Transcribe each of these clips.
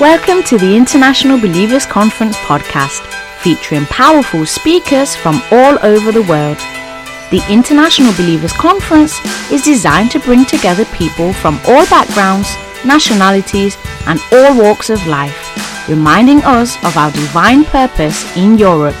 Welcome to the International Believers Conference podcast, featuring powerful speakers from all over the world. The International Believers Conference is designed to bring together people from all backgrounds, nationalities, and all walks of life, reminding us of our divine purpose in Europe.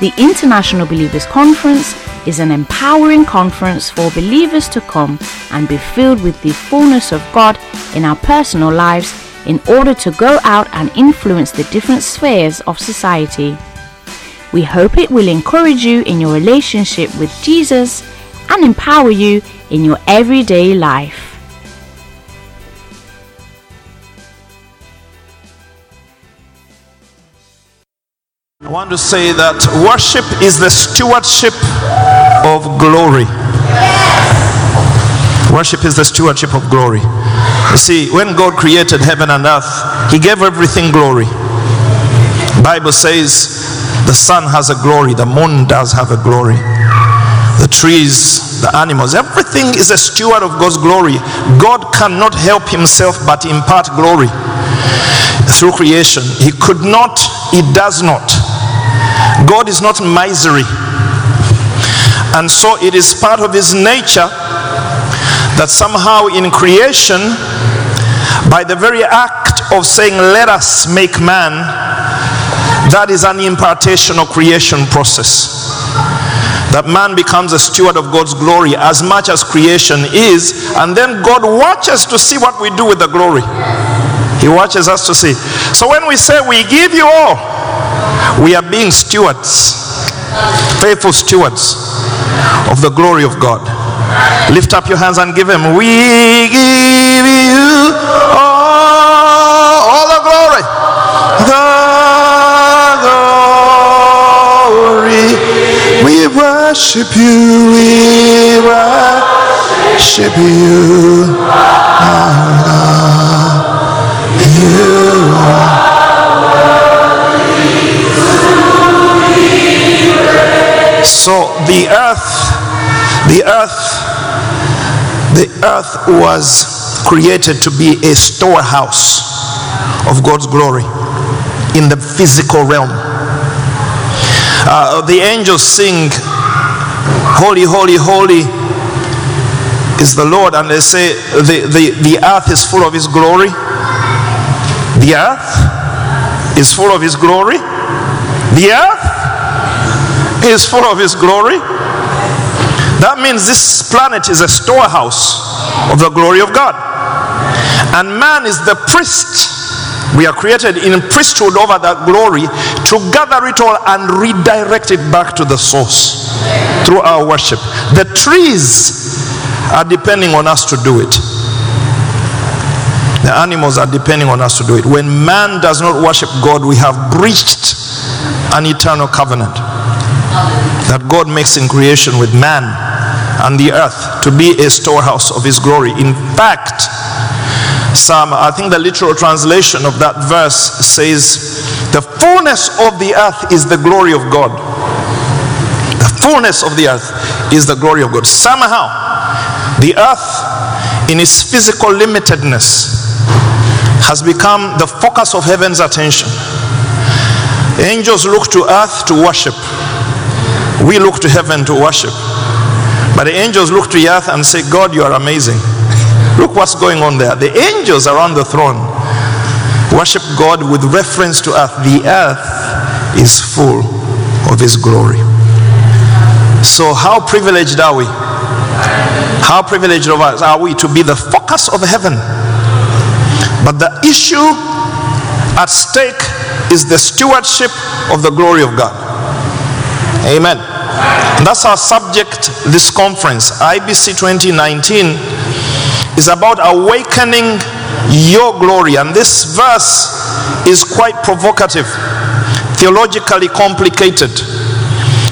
The International Believers Conference is an empowering conference for believers to come and be filled with the fullness of God in our personal lives in order to go out and influence the different spheres of society. We hope it will encourage you in your relationship with Jesus and empower you in your everyday life. I want to say that worship is the stewardship of glory. Worship is the stewardship of glory. You see, when God created heaven and earth, He gave everything glory. Bible says the sun has a glory, the moon does have a glory, the trees, the animals, everything is a steward of God's glory. God cannot help Himself but impart glory through creation. He could not, He does not. God is not misery. And so it is part of His nature that somehow in creation, by the very act of saying, Let us make man, that is an impartation or creation process. That man becomes a steward of God's glory as much as creation is, and then God watches to see what we do with the glory. He watches us to see. So when we say we give you all, we are being stewards, faithful stewards of the glory of God. Lift up your hands and give Him. We give you all, all the glory. The glory. We worship you. We worship you. You are. So the earth, the earth, earth was created to be a storehouse of God's glory in the physical realm. Uh, the angels sing, Holy, holy, holy is the Lord, and they say, the, the, the earth is full of His glory. The earth is full of His glory. The earth is full of His glory. That means this planet is a storehouse of the glory of God. And man is the priest. We are created in priesthood over that glory to gather it all and redirect it back to the source through our worship. The trees are depending on us to do it. The animals are depending on us to do it. When man does not worship God, we have breached an eternal covenant that God makes in creation with man and the earth to be a storehouse of his glory. In fact, some I think the literal translation of that verse says, The fullness of the earth is the glory of God. The fullness of the earth is the glory of God. Somehow, the earth, in its physical limitedness, has become the focus of heaven's attention. Angels look to earth to worship. We look to heaven to worship. But the angels look to earth and say, God, you are amazing. Look what's going on there. The angels around the throne worship God with reference to earth. The earth is full of His glory. So, how privileged are we? How privileged of us are we to be the focus of heaven? But the issue at stake is the stewardship of the glory of God. Amen. That's our subject this conference. IBC 2019 is about awakening your glory. And this verse is quite provocative, theologically complicated.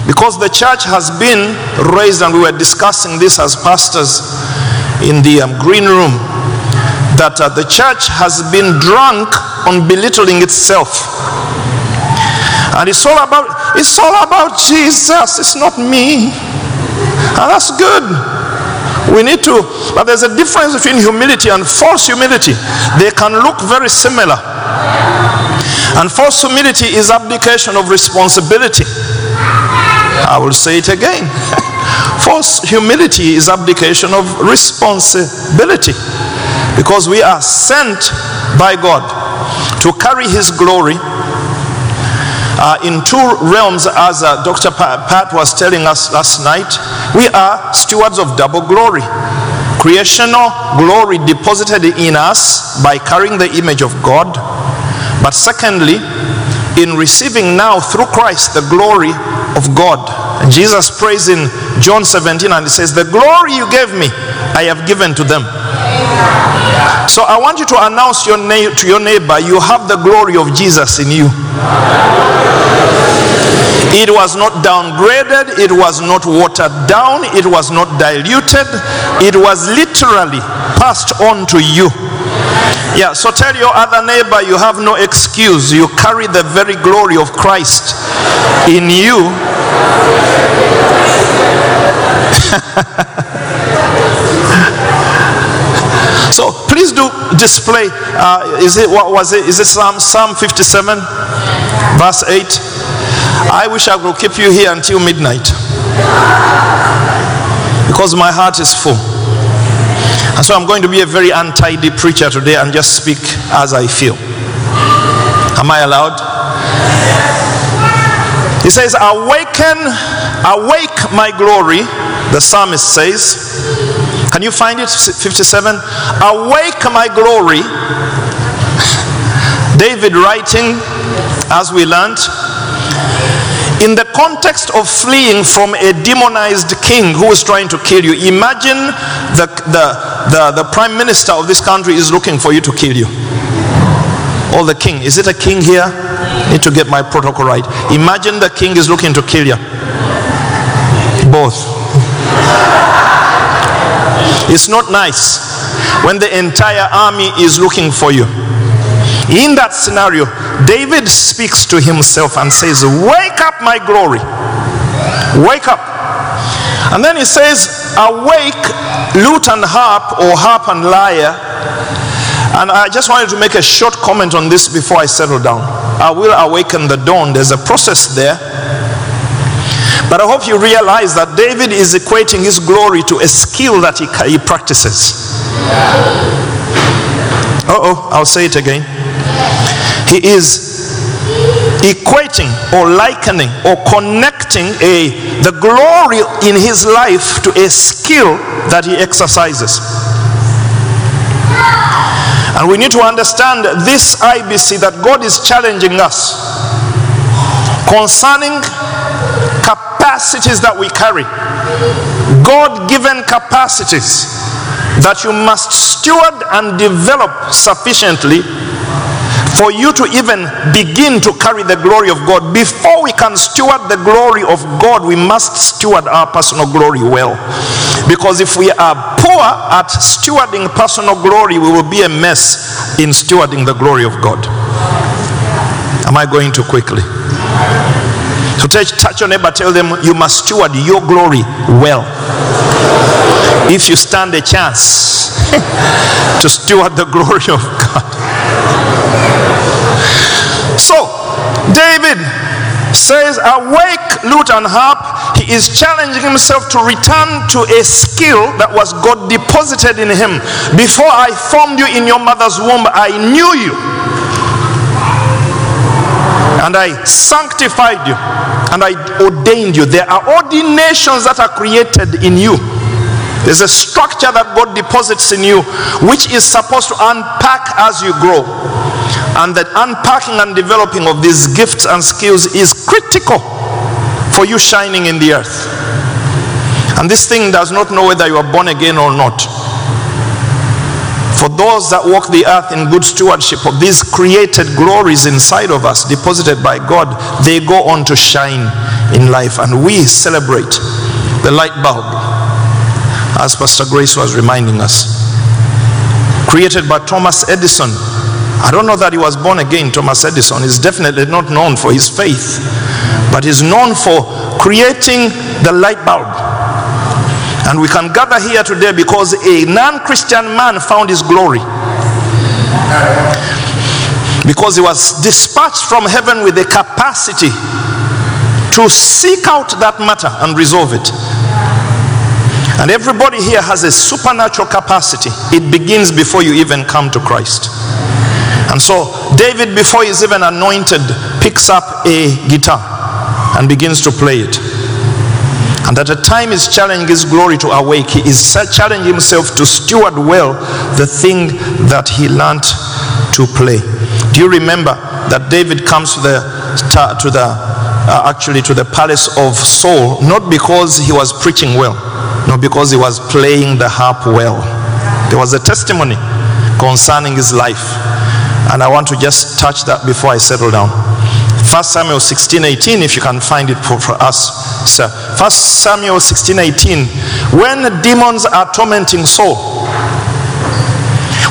Because the church has been raised, and we were discussing this as pastors in the um, green room, that uh, the church has been drunk on belittling itself. And it's all about it's all about Jesus. It's not me. And that's good. We need to, but there's a difference between humility and false humility. They can look very similar. And false humility is abdication of responsibility. I will say it again. false humility is abdication of responsibility because we are sent by God to carry His glory uh, in two realms, as uh, Dr. Pat was telling us last night. We are stewards of double glory. Creational glory deposited in us by carrying the image of God. But secondly, in receiving now through Christ the glory of God. And Jesus prays in John 17 and he says, The glory you gave me, I have given to them. So I want you to announce your na- to your neighbor, you have the glory of Jesus in you. It was not downgraded, it was not watered down, it was not diluted, it was literally passed on to you. Yeah, so tell your other neighbor you have no excuse. You carry the very glory of Christ in you. so please do display. Uh, is it what was it? Is it Psalm Psalm 57, verse 8? I wish I could keep you here until midnight because my heart is full. And so I'm going to be a very untidy preacher today and just speak as I feel. Am I allowed? He says, Awaken, awake my glory, the psalmist says. Can you find it? 57. Awake my glory. David writing, as we learned, in the context of fleeing from a demonized king who is trying to kill you, imagine the, the, the, the prime minister of this country is looking for you to kill you. Or the king. Is it a king here? Need to get my protocol right. Imagine the king is looking to kill you. Both. It's not nice when the entire army is looking for you. In that scenario, David speaks to himself and says, Wake up, my glory. Wake up. And then he says, Awake, lute and harp, or harp and lyre. And I just wanted to make a short comment on this before I settle down. I will awaken the dawn. There's a process there. But I hope you realize that David is equating his glory to a skill that he, he practices. Uh oh, I'll say it again. He is equating or likening or connecting a the glory in his life to a skill that he exercises. And we need to understand this IBC that God is challenging us concerning capacities that we carry. God given capacities that you must steward and develop sufficiently for you to even begin to carry the glory of God. Before we can steward the glory of God, we must steward our personal glory well. Because if we are poor at stewarding personal glory, we will be a mess in stewarding the glory of God. Am I going too quickly? So touch, touch your neighbor, tell them you must steward your glory well. If you stand a chance to steward the glory of God. So, David says, Awake, lute and harp. He is challenging himself to return to a skill that was God deposited in him. Before I formed you in your mother's womb, I knew you. And I sanctified you. And I ordained you. There are ordinations that are created in you. There's a structure that God deposits in you, which is supposed to unpack as you grow. And that unpacking and developing of these gifts and skills is critical for you shining in the earth. And this thing does not know whether you are born again or not. For those that walk the earth in good stewardship of these created glories inside of us, deposited by God, they go on to shine in life. And we celebrate the light bulb, as Pastor Grace was reminding us. Created by Thomas Edison. I don't know that he was born again, Thomas Edison. is definitely not known for his faith, but he's known for creating the light bulb. And we can gather here today because a non Christian man found his glory. Because he was dispatched from heaven with the capacity to seek out that matter and resolve it. And everybody here has a supernatural capacity. It begins before you even come to Christ. And so, David, before he's even anointed, picks up a guitar and begins to play it. And at a time he's challenging his glory to awake, he is challenging himself to steward well the thing that he learned to play. Do you remember that David comes to the, to the uh, actually to the palace of Saul, not because he was preaching well, not because he was playing the harp well. There was a testimony concerning his life. And I want to just touch that before I settle down. 1 Samuel 16 18, if you can find it for, for us, sir. 1 Samuel 16 18. When demons are tormenting Saul,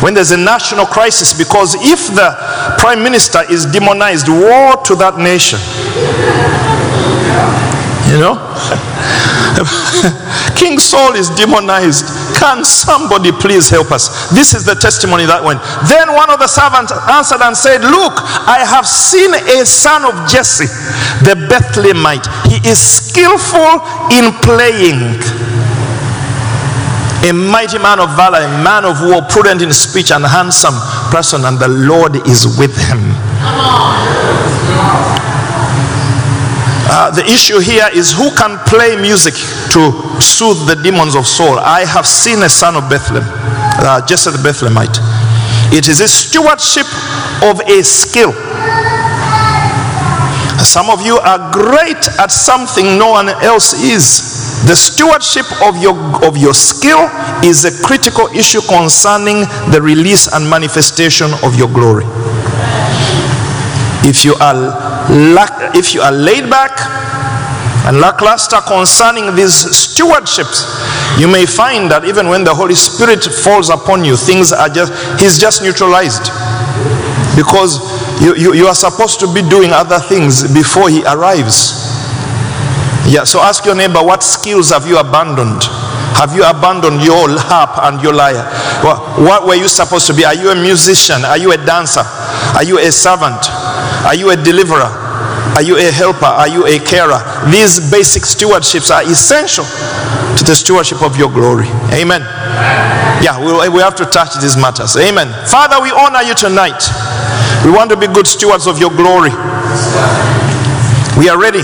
when there's a national crisis, because if the prime minister is demonized, war to that nation. You know? King Saul is demonized. Can somebody please help us? This is the testimony that went. Then one of the servants answered and said, Look, I have seen a son of Jesse, the Bethlehemite. He is skillful in playing. A mighty man of valor, a man of war, prudent in speech, and handsome person, and the Lord is with him. Uh, the issue here is who can play music to soothe the demons of Saul. I have seen a son of Bethlehem, uh, Jesse the Bethlehemite. It is a stewardship of a skill. Some of you are great at something no one else is. The stewardship of your, of your skill is a critical issue concerning the release and manifestation of your glory. If you are if you are laid back and lackluster concerning these stewardships, you may find that even when the Holy Spirit falls upon you, things are just, He's just neutralized. Because you, you, you are supposed to be doing other things before He arrives. Yeah, so ask your neighbor, what skills have you abandoned? Have you abandoned your harp and your lyre? What, what were you supposed to be? Are you a musician? Are you a dancer? Are you a servant? Are you a deliverer? Are you a helper? Are you a carer? These basic stewardships are essential to the stewardship of your glory. Amen. Yeah, we, we have to touch these matters. Amen. Father, we honor you tonight. We want to be good stewards of your glory. We are ready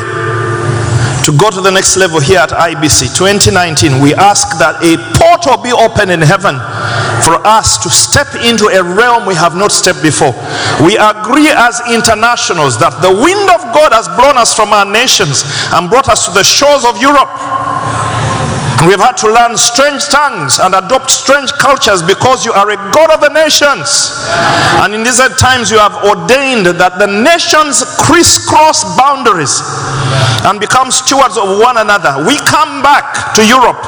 to go to the next level here at IBC 2019, we ask that a portal be open in heaven for us to step into a realm we have not stepped before. We agree as internationals that the wind of God has blown us from our nations and brought us to the shores of Europe. We've had to learn strange tongues and adopt strange cultures because you are a God of the nations. And in these times, you have ordained that the nations crisscross boundaries and become stewards of one another. We come back to Europe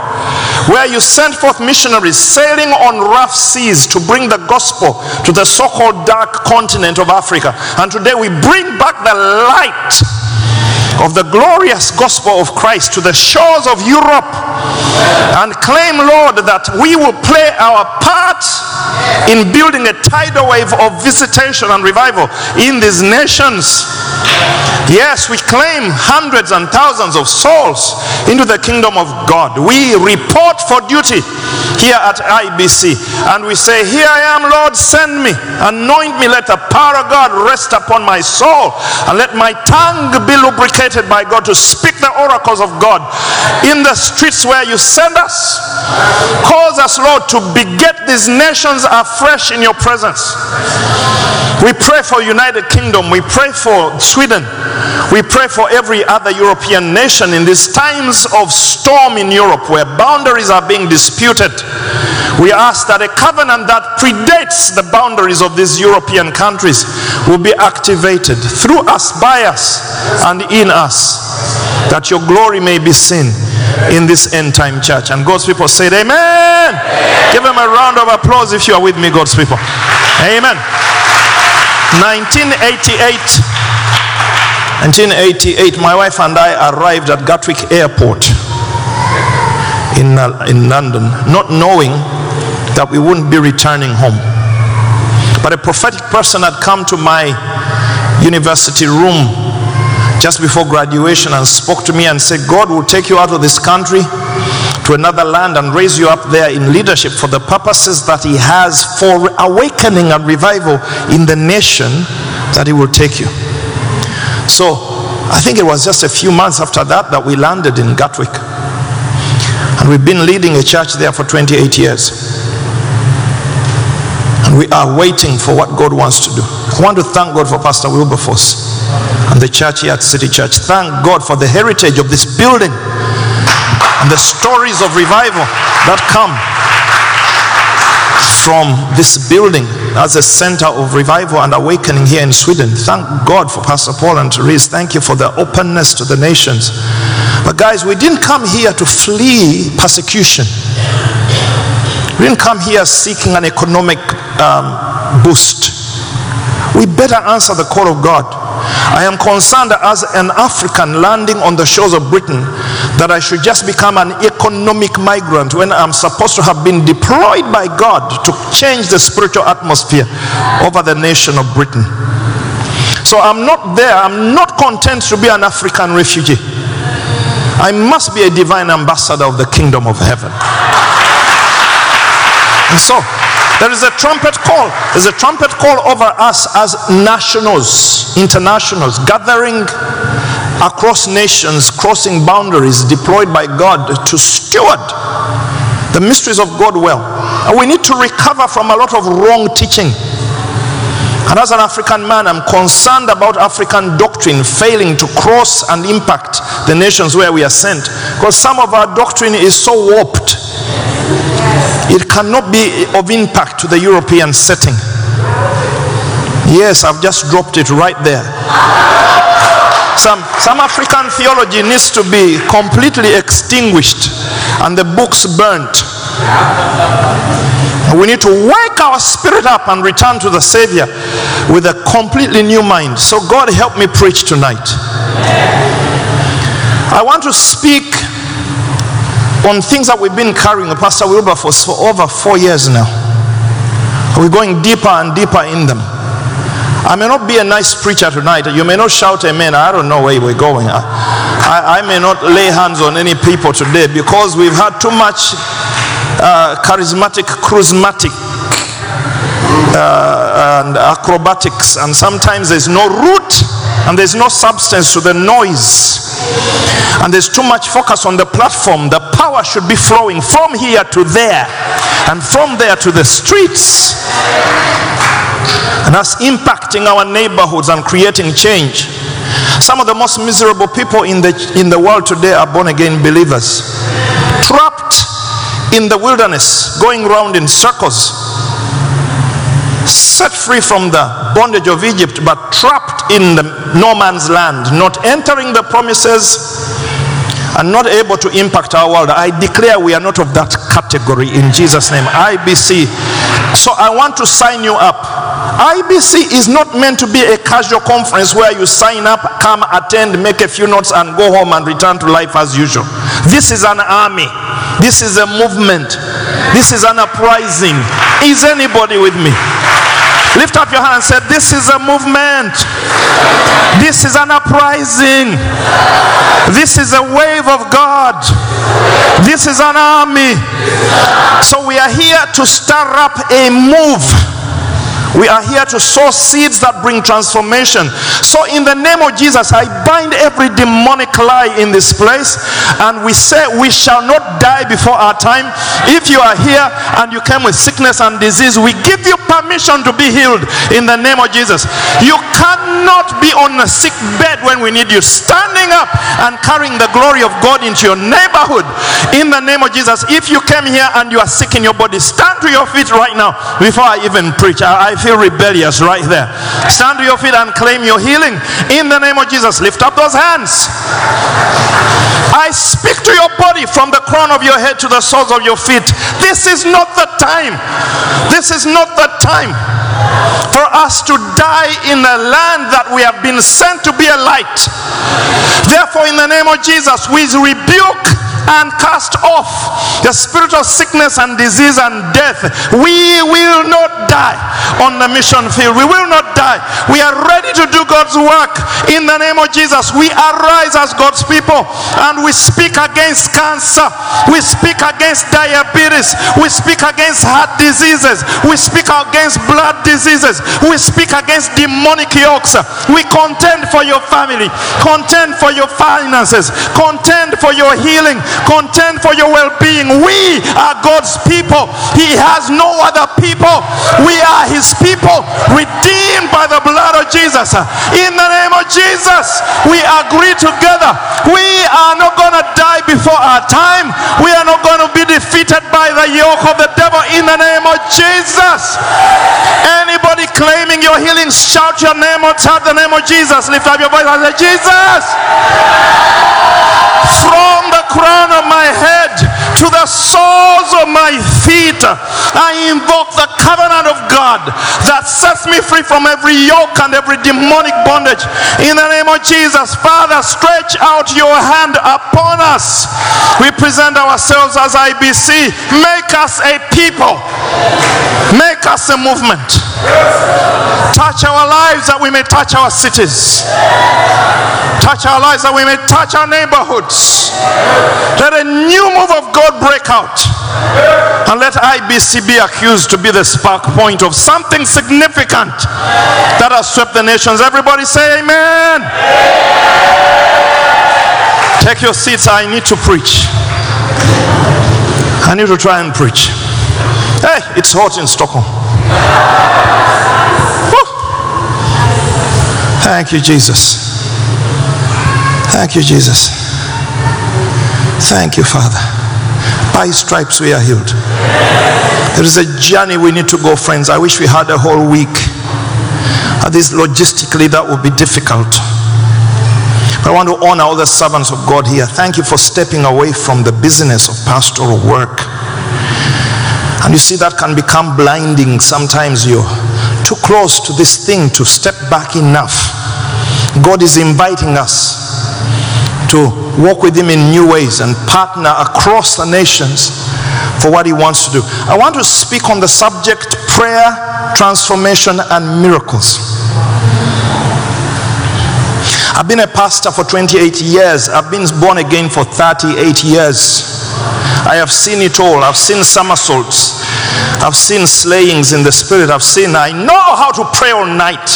where you sent forth missionaries sailing on rough seas to bring the gospel to the so called dark continent of Africa. And today we bring back the light of the glorious gospel of Christ to the shores of Europe and claim, Lord, that we will play our part in building a tidal wave of visitation and revival in these nations. Yes, we claim hundreds and thousands of souls into the kingdom of God. We report for duty here at IBC and we say, Here I am, Lord, send me, anoint me, let the power of God rest upon my soul, and let my tongue be lubricated by God to speak the oracles of God in the streets where you send us. Cause us, Lord, to beget these nations afresh in your presence. We pray for United Kingdom. We pray for Sweden. We pray for every other European nation in these times of storm in Europe where boundaries are being disputed. We ask that a covenant that predates the boundaries of these European countries will be activated through us, by us, and in us, that your glory may be seen in this end time church. And God's people said, Amen. Amen. Give them a round of applause if you are with me, God's people. Amen. 1988. 1988, my wife and I arrived at Gatwick Airport in, in London, not knowing that we wouldn't be returning home. But a prophetic person had come to my university room just before graduation and spoke to me and said, God will take you out of this country to another land and raise you up there in leadership for the purposes that He has for awakening and revival in the nation that He will take you. So I think it was just a few months after that that we landed in Gatwick. And we've been leading a church there for 28 years. And we are waiting for what God wants to do. I want to thank God for Pastor Wilberforce and the church here at City Church. Thank God for the heritage of this building the stories of revival that come from this building as a center of revival and awakening here in Sweden. Thank God for Pastor Paul and Therese. Thank you for the openness to the nations. But, guys, we didn't come here to flee persecution. We didn't come here seeking an economic um, boost. We better answer the call of God. I am concerned as an African landing on the shores of Britain that I should just become an economic migrant when I'm supposed to have been deployed by God to change the spiritual atmosphere over the nation of Britain. So I'm not there, I'm not content to be an African refugee. I must be a divine ambassador of the kingdom of heaven. And so, there is a trumpet call. There's a trumpet call over us as nationals, internationals, gathering across nations, crossing boundaries, deployed by God to steward the mysteries of God well. And we need to recover from a lot of wrong teaching. And as an African man, I'm concerned about African doctrine failing to cross and impact the nations where we are sent. Because some of our doctrine is so warped it cannot be of impact to the European setting. Yes, I've just dropped it right there. Some, some African theology needs to be completely extinguished and the books burnt. We need to wake our spirit up and return to the Savior with a completely new mind. So, God, help me preach tonight. I want to speak on things that we've been carrying Pastor Wilberforce for over four years now. We're going deeper and deeper in them. I may not be a nice preacher tonight. You may not shout amen. I don't know where we're going. I, I, I may not lay hands on any people today because we've had too much uh, charismatic, charismatic uh, and acrobatics, and sometimes there's no root and there's no substance to the noise and there's too much focus on the platform, the power should be flowing from here to there and from there to the streets. And that's impacting our neighborhoods and creating change. Some of the most miserable people in the, in the world today are born again believers, trapped in the wilderness, going round in circles, set free from the bondage of Egypt, but trapped in the no man's land, not entering the promises and not able to impact our world. I declare we are not of that category in Jesus' name. IBC. So I want to sign you up. IBC is not meant to be a casual conference where you sign up, come, attend, make a few notes, and go home and return to life as usual. This is an army. This is a movement. This is an uprising. Is anybody with me? Lift up your hand and say, This is a movement. This is an uprising. This is a wave of God. This is an army. So we are here to stir up a move we are here to sow seeds that bring transformation. So, in the name of Jesus, I bind every demonic lie in this place, and we say we shall not die before our time. If you are here and you came with sickness and disease, we give you permission to be healed in the name of Jesus. You cannot be on a sick bed when we need you, standing up and carrying the glory of God into your neighborhood in the name of Jesus. If you came here and you are sick in your body, stand to your feet right now before I even preach. I, I feel rebellious right there. Stand to your feet and claim your healing in the name of Jesus. Lift up those hands. I speak to your body from the crown of your head to the soles of your feet. This is not the time. This is not the time for us to die in a land that we have been sent to be a light. Therefore, in the name of Jesus, we rebuke and cast off the spirit of sickness and disease and death. We will not die on the mission field. We will not die. We are ready to do God's work in the name of Jesus. We arise as God's people and we speak against cancer. We speak against diabetes. We speak against heart diseases. We speak against blood diseases. We speak against demonic yokes. We contend for your family, contend for your finances, contend for your healing, contend for your well being. We are God's people. He has no other people. We are His people, redeemed by the blood of Jesus. In the name of Jesus, we agree together. We are not going to die before our time. We are not going to be defeated by the yoke of the devil in the name of Jesus. Anybody claiming your healing, shout your name or tap the name of Jesus. Lift up your voice and say, Jesus. From the crown of my head to the soles of my feet, I invoke the covenant of God that sets me free from every yoke and every demonic bondage. In the name of Jesus, Father, stretch out your hand upon us. We present ourselves as IBC. Make us a people, make us a movement. Touch our lives that we may touch our cities. Touch our lives that we may touch our neighborhoods. Let a new move of God break out. And let IBC be accused to be the spark point of something significant that has swept the nations. Everybody say amen. Take your seats. I need to preach. I need to try and preach. Hey, it's hot in Stockholm. Thank you, Jesus. Thank you, Jesus. Thank you, Father. By stripes we are healed. There is a journey we need to go, friends. I wish we had a whole week. At least logistically, that would be difficult. But I want to honor all the servants of God here. Thank you for stepping away from the business of pastoral work. And you see, that can become blinding. Sometimes you're too close to this thing to step back enough. God is inviting us to walk with Him in new ways and partner across the nations for what He wants to do. I want to speak on the subject prayer, transformation, and miracles. I've been a pastor for 28 years, I've been born again for 38 years. I have seen it all. I've seen somersaults. I've seen slayings in the spirit. I've seen, I know how to pray all night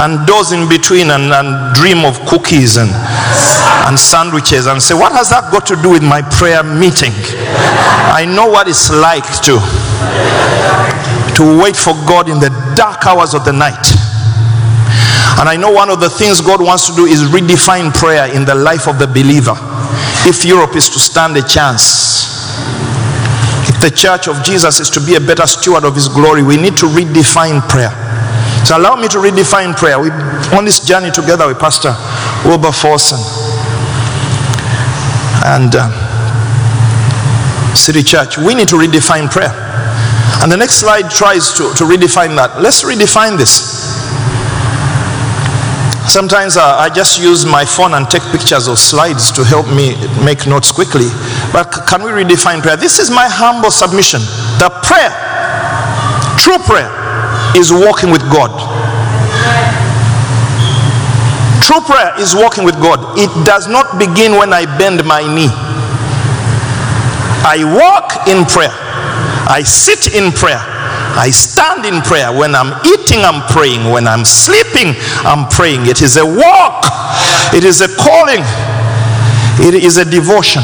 and doze in between and, and dream of cookies and, and sandwiches and say, What has that got to do with my prayer meeting? I know what it's like to, to wait for God in the dark hours of the night. And I know one of the things God wants to do is redefine prayer in the life of the believer. If Europe is to stand a chance, if the church of Jesus is to be a better steward of his glory, we need to redefine prayer. Allow me to redefine prayer. We on this journey together with Pastor Wilberforce and uh, City Church. We need to redefine prayer. And the next slide tries to, to redefine that. Let's redefine this. Sometimes uh, I just use my phone and take pictures of slides to help me make notes quickly. But can we redefine prayer? This is my humble submission. The prayer, true prayer, is walking with God. True prayer is walking with God. It does not begin when I bend my knee. I walk in prayer. I sit in prayer. I stand in prayer. When I'm eating, I'm praying. When I'm sleeping, I'm praying. It is a walk, it is a calling, it is a devotion.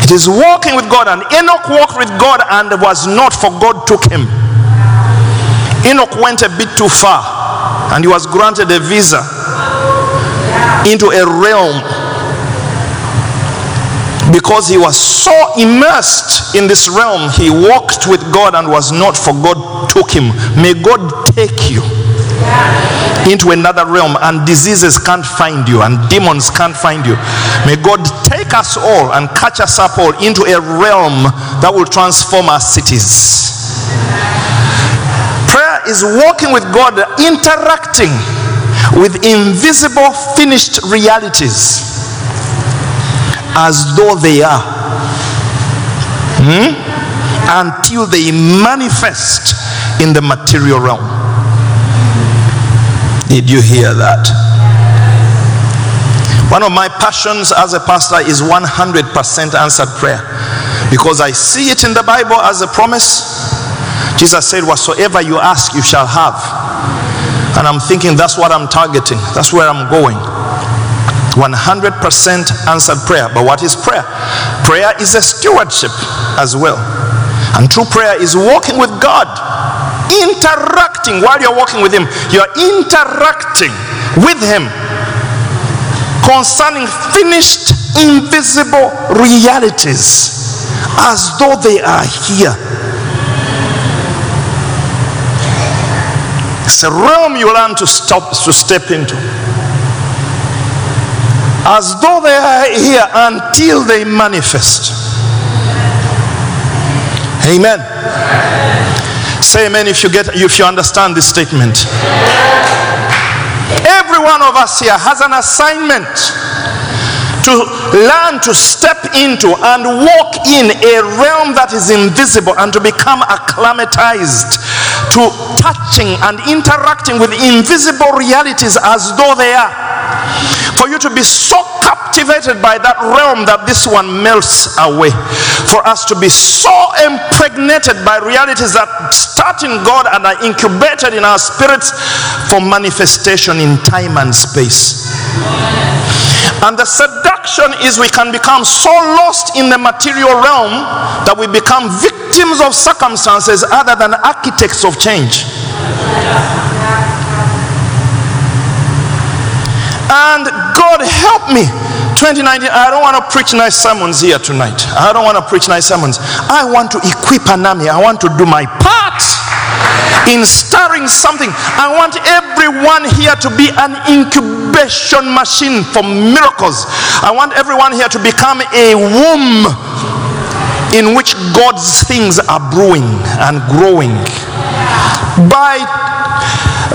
It is walking with God. And Enoch walked with God and was not, for God took him. Enoch went a bit too far and he was granted a visa into a realm because he was so immersed in this realm, he walked with God and was not, for God took him. May God take you into another realm, and diseases can't find you, and demons can't find you. May God take us all and catch us up all into a realm that will transform our cities. Is walking with God, interacting with invisible, finished realities as though they are. Hmm? Until they manifest in the material realm. Did you hear that? One of my passions as a pastor is 100% answered prayer because I see it in the Bible as a promise. Jesus said, Whatsoever you ask, you shall have. And I'm thinking that's what I'm targeting, that's where I'm going. 100% answered prayer. But what is prayer? Prayer is a stewardship as well. And true prayer is walking with God, interacting while you're walking with Him. You're interacting with Him concerning finished, invisible realities as though they are here. It's a realm you learn to stop to step into. As though they are here until they manifest. Amen. Say amen if you get if you understand this statement. Every one of us here has an assignment to learn to step into and walk in a realm that is invisible and to become acclimatized to touching and interacting with invisible realities as though they are. For you to be so captivated by that realm that this one melts away. For us to be so impregnated by realities that start in God and are incubated in our spirits for manifestation in time and space. And the seduction is we can become so lost in the material realm that we become victims of circumstances other than architects of change. And God help me. 2019, I don't want to preach nice sermons here tonight. I don't want to preach nice sermons. I want to equip an army. I want to do my part in stirring something. I want everyone here to be an incubation machine for miracles. I want everyone here to become a womb in which God's things are brewing and growing. By,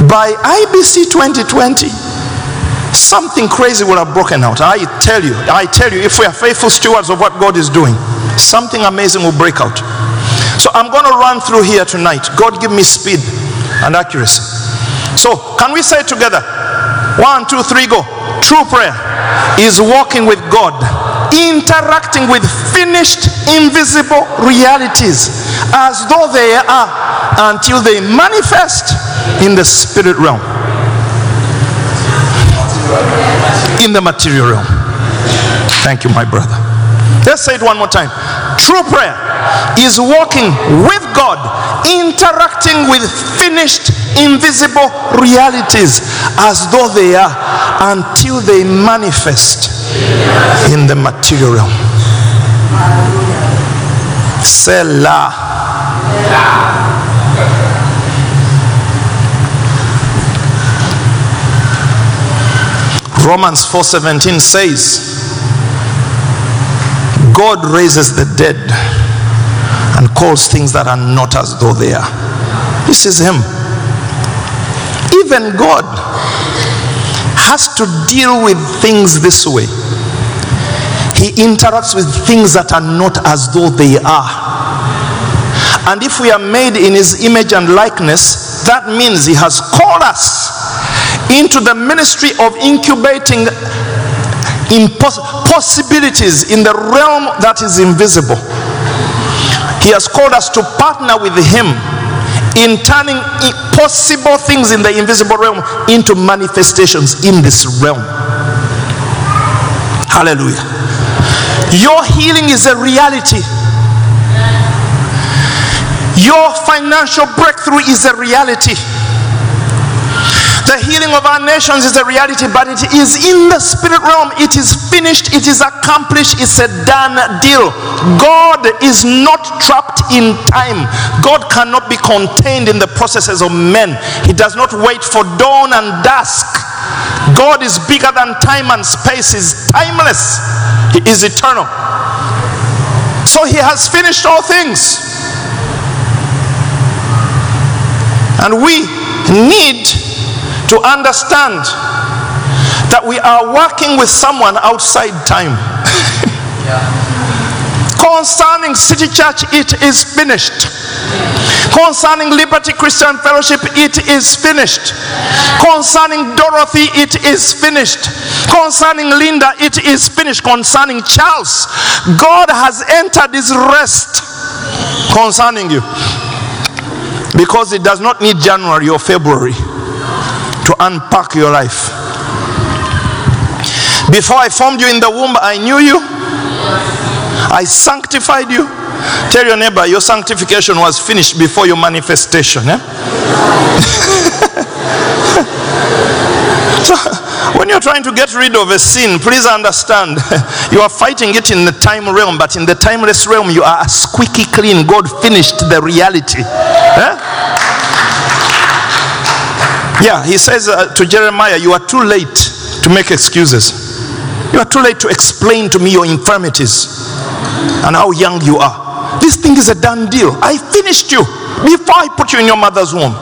by IBC 2020, something crazy will have broken out. I tell you, I tell you, if we are faithful stewards of what God is doing, something amazing will break out. So I'm going to run through here tonight. God give me speed and accuracy. So can we say together? One, two, three, go. True prayer is walking with God, interacting with finished, invisible realities as though they are until they manifest in the spirit realm. In the material realm. Thank you, my brother. Let's say it one more time. True prayer is walking with God, interacting with finished, invisible realities as though they are until they manifest in the material realm. Selah. Romans 4:17 says God raises the dead and calls things that are not as though they are. This is him. Even God has to deal with things this way. He interacts with things that are not as though they are. And if we are made in his image and likeness, that means he has called us into the ministry of incubating impos- possibilities in the realm that is invisible. He has called us to partner with Him in turning possible things in the invisible realm into manifestations in this realm. Hallelujah. Your healing is a reality. Your financial breakthrough is a reality. The healing of our nations is a reality, but it is in the spirit realm. It is finished, it is accomplished, it's a done deal. God is not trapped in time. God cannot be contained in the processes of men. He does not wait for dawn and dusk. God is bigger than time and space, is timeless, He is eternal. So He has finished all things. And we need to understand that we are working with someone outside time. Concerning City Church, it is finished. Concerning Liberty Christian Fellowship, it is finished. Concerning Dorothy, it is finished. Concerning Linda, it is finished. Concerning Charles, God has entered his rest concerning you. Because it does not need January or February to unpack your life. Before I formed you in the womb, I knew you. I sanctified you. Tell your neighbor your sanctification was finished before your manifestation. Eh? so, when you're trying to get rid of a sin, please understand you are fighting it in the time realm, but in the timeless realm, you are squeaky clean. God finished the reality. Eh? Yeah, he says uh, to Jeremiah, You are too late to make excuses. You are too late to explain to me your infirmities and how young you are. This thing is a done deal. I finished you before I put you in your mother's womb.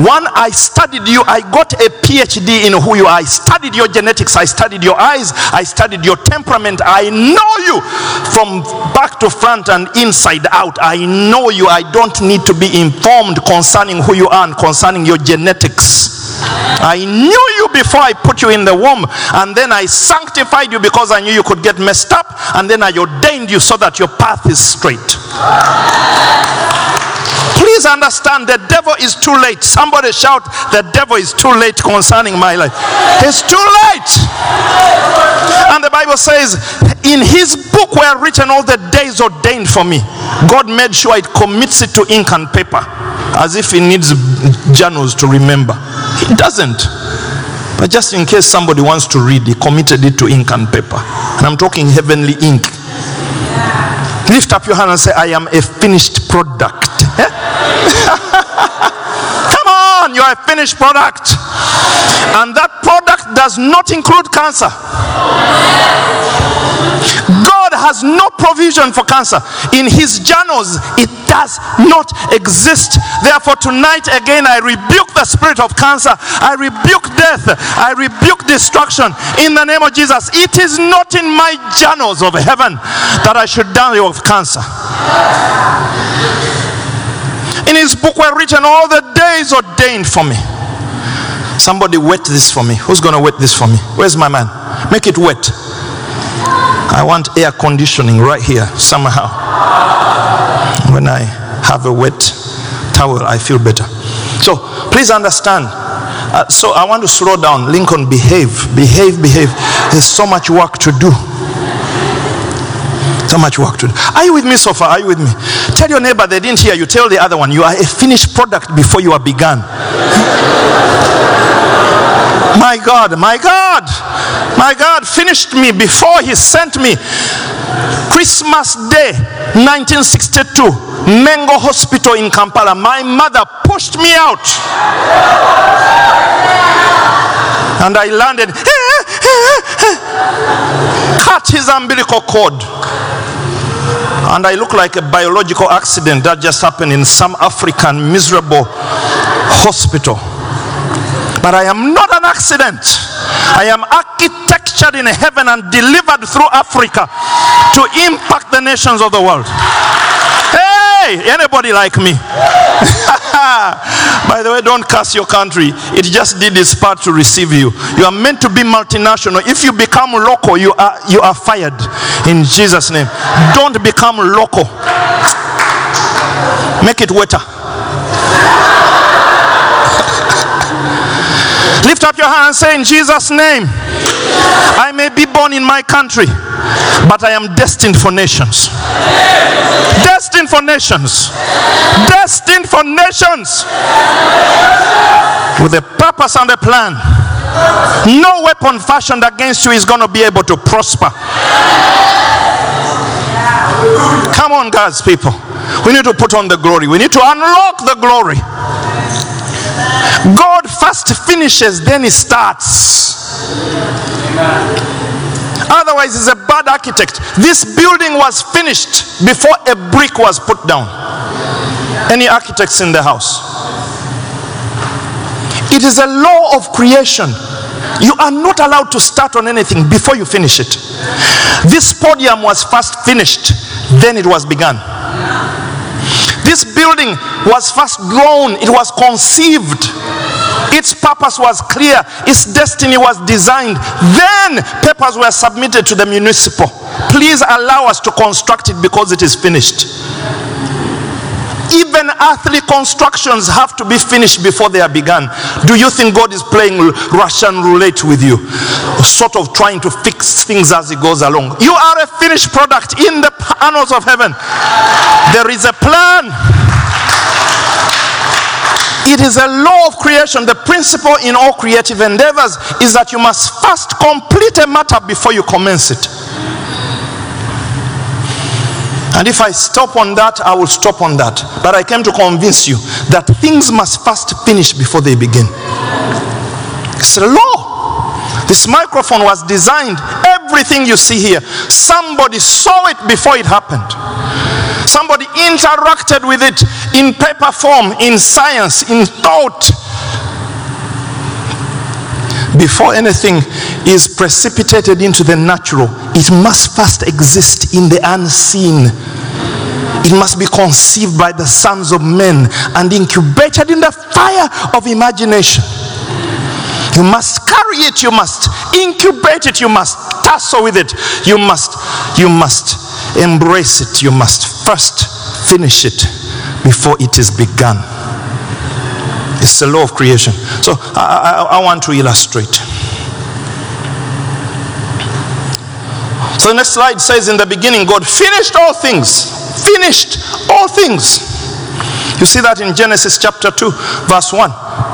One, I studied you. I got a PhD in who you are. I studied your genetics. I studied your eyes. I studied your temperament. I know you from back to front and inside out. I know you. I don't need to be informed concerning who you are and concerning your genetics. I knew you before I put you in the womb, and then I sanctified you because I knew you could get messed up, and then I ordained you so that your path is straight. Please understand the devil is too late. Somebody shout, The devil is too late concerning my life. It's too late. And the Bible says, In his book were written all the days ordained for me. God made sure it commits it to ink and paper as if he needs journals to remember. He doesn't. But just in case somebody wants to read, he committed it to ink and paper. And I'm talking heavenly ink. Lift up your hand and say, I am a finished product. Come on, you are a finished product. And that product does not include cancer. God has no provision for cancer. In his journals, it does not exist. Therefore, tonight again, I rebuke the spirit of cancer. I rebuke death. I rebuke destruction in the name of Jesus. It is not in my journals of heaven that I should die of cancer. In his book were written all the days ordained for me. Somebody wet this for me. Who's going to wet this for me? Where's my man? Make it wet. I want air conditioning right here somehow. When I have a wet towel, I feel better. So please understand. Uh, so I want to slow down. Lincoln, behave, behave, behave. There's so much work to do. So much work to do. Are you with me so far? Are you with me? Tell your neighbor they didn't hear you. Tell the other one you are a finished product before you are begun. my God, my God, my God finished me before He sent me. Christmas Day 1962, Mengo Hospital in Kampala. My mother pushed me out. And I landed, eh, eh, eh, cut his umbilical cord. And I look like a biological accident that just happened in some African miserable hospital. But I am not an accident. I am architectured in heaven and delivered through Africa to impact the nations of the world. Hey, anybody like me? By the way, don't curse your country. It just did its part to receive you. You are meant to be multinational. If you become local, you are you are fired in Jesus' name. Don't become local. Make it wetter. Lift up your hand and say, In Jesus' name, I may be born in my country, but I am destined for nations. Destined for nations. Destined for nations. With a purpose and a plan. No weapon fashioned against you is going to be able to prosper. Come on, God's people. We need to put on the glory. We need to unlock the glory. God first finishes, then he starts. Otherwise, he's a bad architect. This building was finished before a brick was put down. Any architects in the house? It is a law of creation. You are not allowed to start on anything before you finish it. This podium was first finished, then it was begun. This building was first drawn, it was conceived. Its purpose was clear, its destiny was designed. Then papers were submitted to the municipal. Please allow us to construct it because it is finished. Even earthly constructions have to be finished before they are begun. Do you think God is playing Russian roulette with you? Sort of trying to fix things as He goes along. You are a finished product in the annals of heaven. There is a plan. It is a law of creation. The principle in all creative endeavors is that you must first complete a matter before you commence it. And if I stop on that, I will stop on that. But I came to convince you that things must first finish before they begin. It's a law. This microphone was designed, everything you see here, somebody saw it before it happened. Somebody interacted with it in paper form, in science, in thought. Before anything is precipitated into the natural, it must first exist in the unseen. It must be conceived by the sons of men and incubated in the fire of imagination. You must carry it, you must incubate it, you must tussle with it, you must, you must embrace it, you must first finish it before it is begun. It's the law of creation. So I, I, I want to illustrate. So the next slide says, In the beginning, God finished all things. Finished all things. You see that in Genesis chapter 2, verse 1.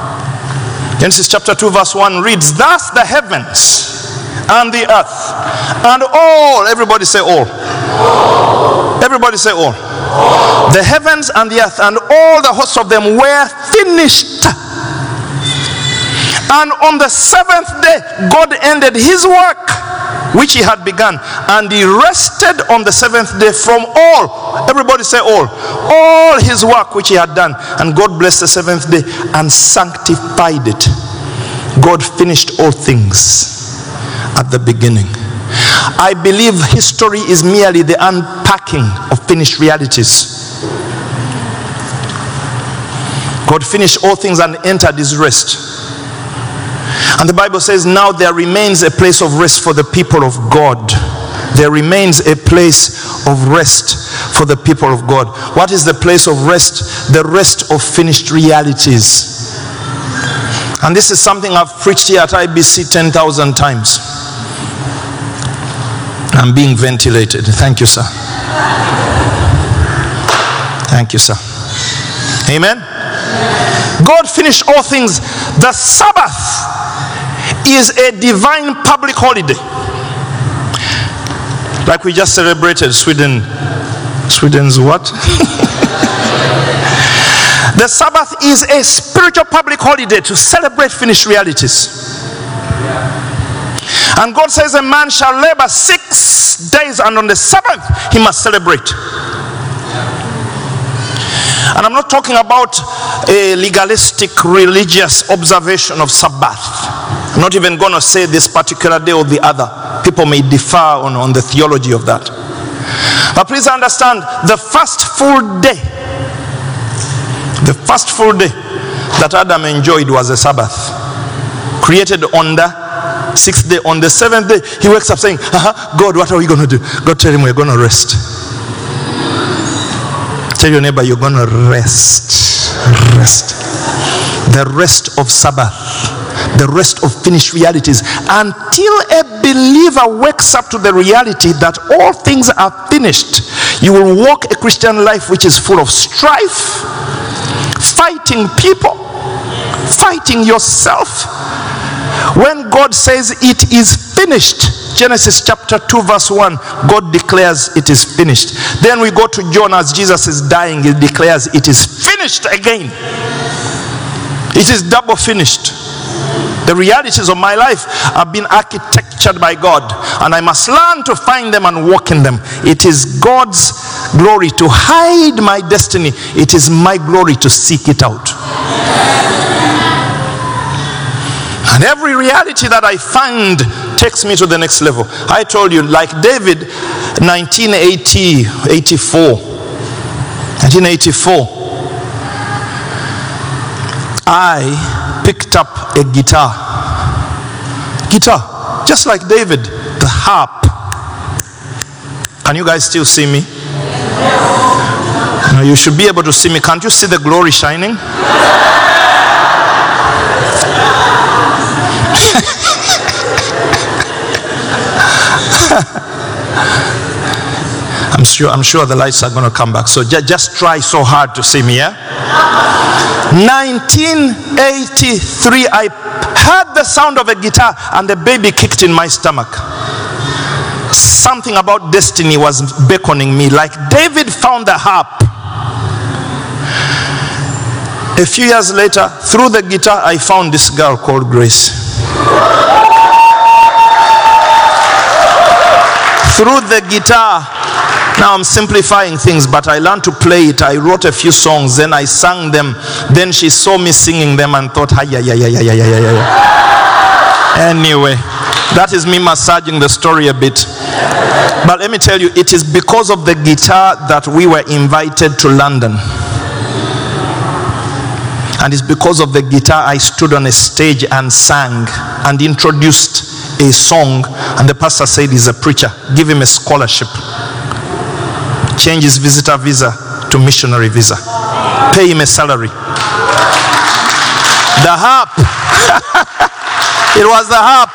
Genesis chapter 2, verse 1 reads, Thus the heavens and the earth and all, everybody say all. Everybody say all. The heavens and the earth and all the hosts of them were finished. And on the seventh day, God ended his work which he had begun, and he rested on the seventh day from all. Everybody say all. All his work which he had done. And God blessed the seventh day and sanctified it. God finished all things at the beginning. I believe history is merely the unpacking of finished realities. God finished all things and entered his rest. And the Bible says, Now there remains a place of rest for the people of God. There remains a place of rest for the people of God. What is the place of rest? The rest of finished realities. And this is something I've preached here at IBC 10,000 times. I'm being ventilated. Thank you, sir. Thank you, sir. Amen. God finished all things. The Sabbath is a divine public holiday. Like we just celebrated Sweden. Sweden's what? the Sabbath is a spiritual public holiday to celebrate finished realities. And God says a man shall labor six days, and on the seventh he must celebrate. And I'm not talking about a legalistic religious observation of Sabbath. Not even going to say this particular day or the other. People may differ on, on the theology of that. But please understand the first full day, the first full day that Adam enjoyed was a Sabbath. Created on the sixth day. On the seventh day, he wakes up saying, uh-huh, God, what are we going to do? God tell him we're going to rest. Tell your neighbor you're going to rest. Rest. The rest of Sabbath the rest of finished realities until a believer wakes up to the reality that all things are finished. You will walk a Christian life which is full of strife, fighting people, fighting yourself. When God says it is finished, Genesis chapter 2, verse 1, God declares it is finished. Then we go to John as Jesus is dying, he declares it is finished again. It is double finished. The realities of my life have been architectured by God, and I must learn to find them and walk in them. It is God's glory to hide my destiny, it is my glory to seek it out. And every reality that I find takes me to the next level. I told you, like David, 1980, 84. 1984. I picked up a guitar. Guitar, just like David, the harp. Can you guys still see me? You should be able to see me. Can't you see the glory shining? I'm sure, I'm sure the lights are going to come back. So just, just try so hard to see me, yeah? 1983, I heard the sound of a guitar and the baby kicked in my stomach. Something about destiny was beckoning me, like David found the harp. A few years later, through the guitar, I found this girl called Grace. through the guitar, now I'm simplifying things, but I learned to play it. I wrote a few songs, then I sang them. Then she saw me singing them and thought, yeah, yeah, yeah, yeah, yeah, yeah, yeah. Anyway, that is me massaging the story a bit. But let me tell you, it is because of the guitar that we were invited to London. And it's because of the guitar I stood on a stage and sang and introduced a song. And the pastor said, He's a preacher, give him a scholarship change his visitor visa to missionary visa. Pay him a salary. The harp. it was the harp.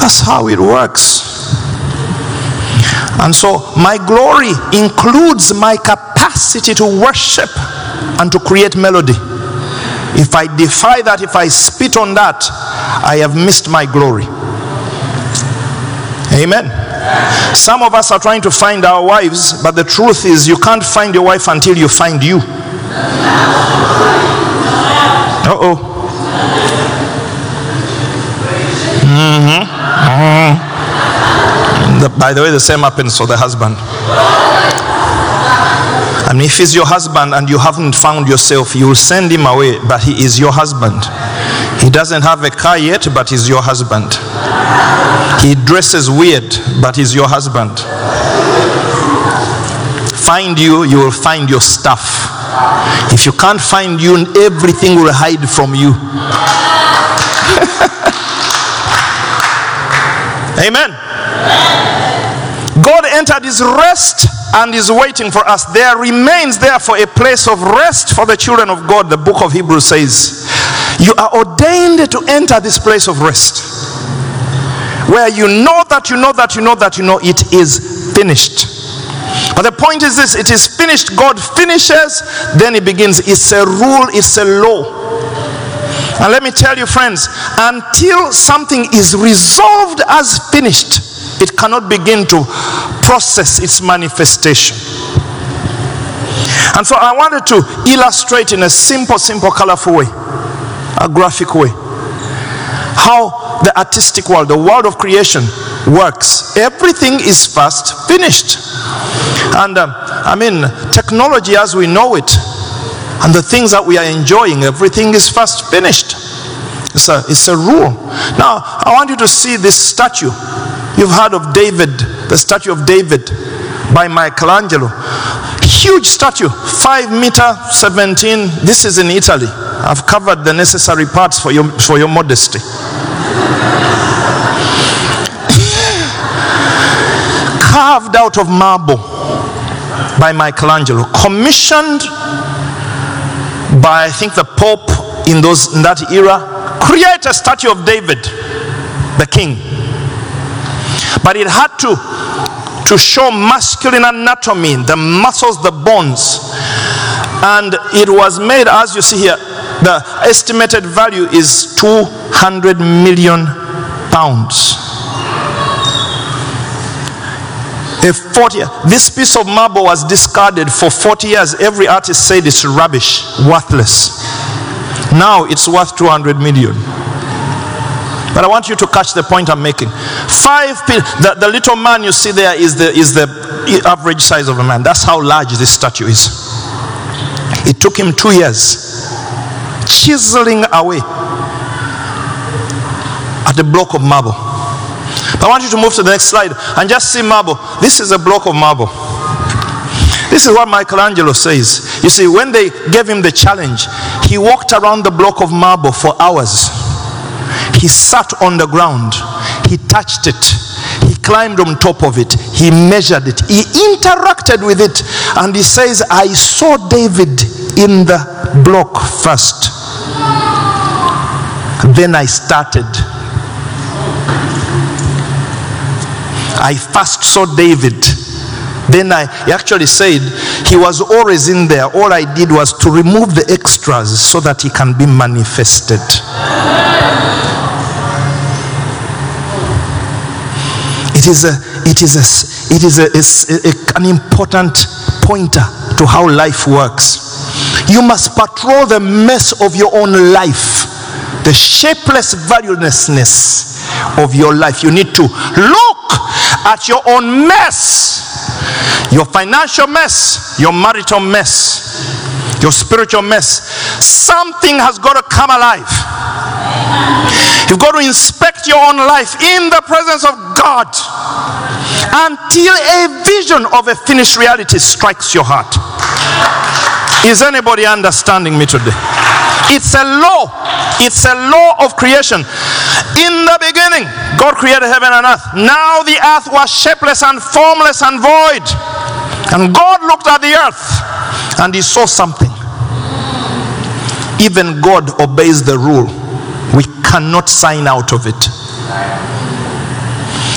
That's how it works. And so my glory includes my capacity to worship and to create melody. If I defy that, if I spit on that, I have missed my glory. Amen. Some of us are trying to find our wives, but the truth is, you can't find your wife until you find you. Uh oh. Mm-hmm. Mm-hmm. The, by the way, the same happens for the husband. I mean, if he's your husband and you haven't found yourself, you will send him away, but he is your husband. He doesn't have a car yet, but he's your husband. He dresses weird, but he's your husband. Find you, you will find your stuff. If you can't find you, everything will hide from you. Amen. God entered his rest and is waiting for us. There remains therefore a place of rest for the children of God, the book of Hebrews says. You are ordained to enter this place of rest where you know that you know that you know that you know it is finished. But the point is this it is finished. God finishes, then it begins. It's a rule, it's a law. And let me tell you, friends, until something is resolved as finished, it cannot begin to process its manifestation. And so I wanted to illustrate in a simple, simple, colorful way, a graphic way, how the artistic world, the world of creation, works. Everything is fast finished. And um, I mean, technology as we know it, and the things that we are enjoying, everything is fast finished. It's a, it's a rule. Now, I want you to see this statue. You've heard of David, the statue of David by Michelangelo. Huge statue, 5 meter 17. This is in Italy. I've covered the necessary parts for your, for your modesty. Carved out of marble by Michelangelo, commissioned by I think the Pope in those in that era. Create a statue of David, the king. But it had to to show masculine anatomy, the muscles, the bones. And it was made, as you see here, the estimated value is 200 million pounds. A 40, this piece of marble was discarded for 40 years. Every artist said it's rubbish, worthless. Now it's worth 200 million. But I want you to catch the point I'm making. Five, the, the little man you see there is the, is the average size of a man. That's how large this statue is. It took him two years chiseling away at the block of marble. I want you to move to the next slide and just see marble. This is a block of marble. This is what Michelangelo says. You see, when they gave him the challenge, he walked around the block of marble for hours. He sat on the ground, he touched it, he climbed on top of it, he measured it, he interacted with it, and he says, I saw David in the block first. Then I started. I first saw David. Then I he actually said he was always in there. All I did was to remove the extras so that he can be manifested. It is a it is a it is a, a, a, an important pointer to how life works. You must patrol the mess of your own life, the shapeless valuelessness of your life. You need to look at your own mess, your financial mess, your marital mess, your spiritual mess. Something has got to come alive. You've got to inspect your own life in the presence of God until a vision of a finished reality strikes your heart. Is anybody understanding me today? It's a law. It's a law of creation. In the beginning, God created heaven and earth. Now the earth was shapeless and formless and void. And God looked at the earth and he saw something. Even God obeys the rule. We cannot sign out of it.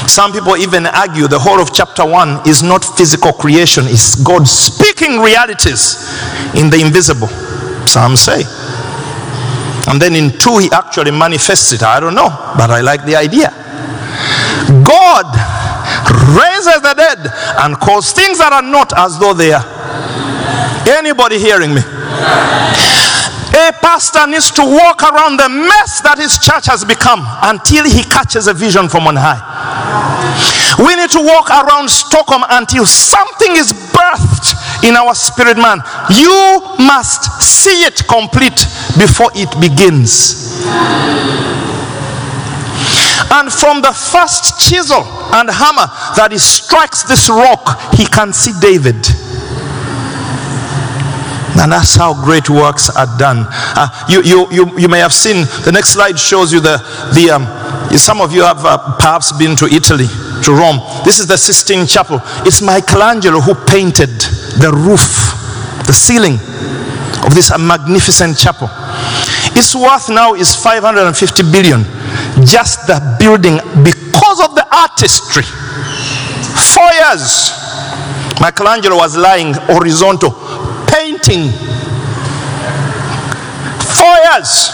Some people even argue the whole of chapter 1 is not physical creation, it's God speaking realities in the invisible. Some say. And then in 2, he actually manifests it. I don't know, but I like the idea. God raises the dead and calls things that are not as though they are. Anybody hearing me? A pastor needs to walk around the mess that his church has become until he catches a vision from on high. We need to walk around Stockholm until something is birthed in our spirit man. You must see it complete before it begins. And from the first chisel and hammer that he strikes this rock, he can see David. And that's how great works are done. Uh, you, you, you, you may have seen, the next slide shows you the, the um, some of you have uh, perhaps been to Italy, to Rome. This is the Sistine Chapel. It's Michelangelo who painted the roof, the ceiling of this magnificent chapel. Its worth now is 550 billion. Just the building because of the artistry. Four years, Michelangelo was lying horizontal painting. Four years.